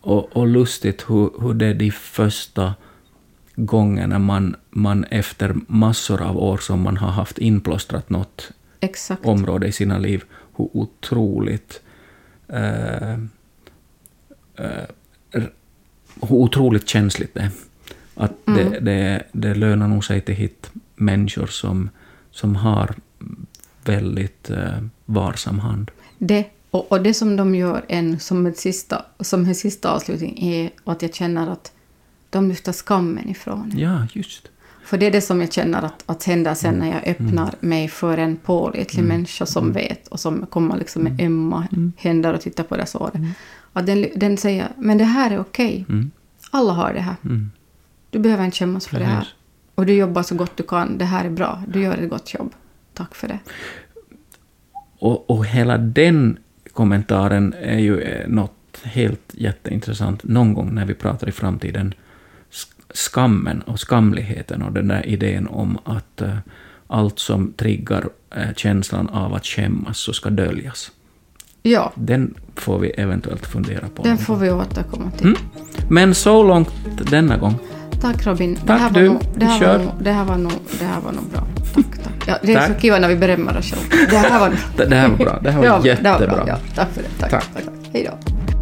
[SPEAKER 2] Och, och lustigt hur, hur det är de första gångerna man, man efter massor av år som man har haft inplåstrat något
[SPEAKER 1] Exakt.
[SPEAKER 2] område i sina liv, hur otroligt eh, eh, hur otroligt känsligt det är. Att det,
[SPEAKER 1] Mm.
[SPEAKER 2] det, det lönar nog sig till hit människor som, som har väldigt eh, varsam hand.
[SPEAKER 1] Det, och, och det som de gör en som, ett sista, som en sista avslutning är att jag känner att de lyfter skammen ifrån.
[SPEAKER 2] Ja, just.
[SPEAKER 1] För det är det som jag känner att, att händer sen
[SPEAKER 2] Mm.
[SPEAKER 1] när jag öppnar mig för en pålitlig människa som vet och som kommer liksom med
[SPEAKER 2] Mm.
[SPEAKER 1] ömma händer och tittar på det såret. Att den, den säger, men det här är okej.
[SPEAKER 2] Mm.
[SPEAKER 1] Alla har det här.
[SPEAKER 2] Mm.
[SPEAKER 1] Du behöver inte skämmas för det här.
[SPEAKER 2] Precis.
[SPEAKER 1] Och du jobbar så gott du kan. Det här är bra. Du gör ett gott jobb. Tack för det.
[SPEAKER 2] Och, och hela den kommentaren är ju eh, något helt jätteintressant någon gång när vi pratar i framtiden. Sk- Skammen och skamligheten och den där idén om att eh, allt som triggar eh, känslan av att skämmas så ska döljas.
[SPEAKER 1] Ja,
[SPEAKER 2] Den får vi eventuellt fundera på.
[SPEAKER 1] den får vi återkomma till.
[SPEAKER 2] Mm. Men så långt denna gång.
[SPEAKER 1] Tack Robin. det
[SPEAKER 2] Tack
[SPEAKER 1] här
[SPEAKER 2] du.
[SPEAKER 1] Var nog, det, här
[SPEAKER 2] Kör.
[SPEAKER 1] var nog, det, här var nog, det här var nog bra. Tack, tack. Ja, det är
[SPEAKER 2] Tack.
[SPEAKER 1] så kul när vi berömmer oss själva. Det här var,
[SPEAKER 2] Det, [LAUGHS] det här var bra. Det här var jättebra.
[SPEAKER 1] bra. Ja, tack för det. Tack.
[SPEAKER 2] Tack.
[SPEAKER 1] tack. tack. Hej då.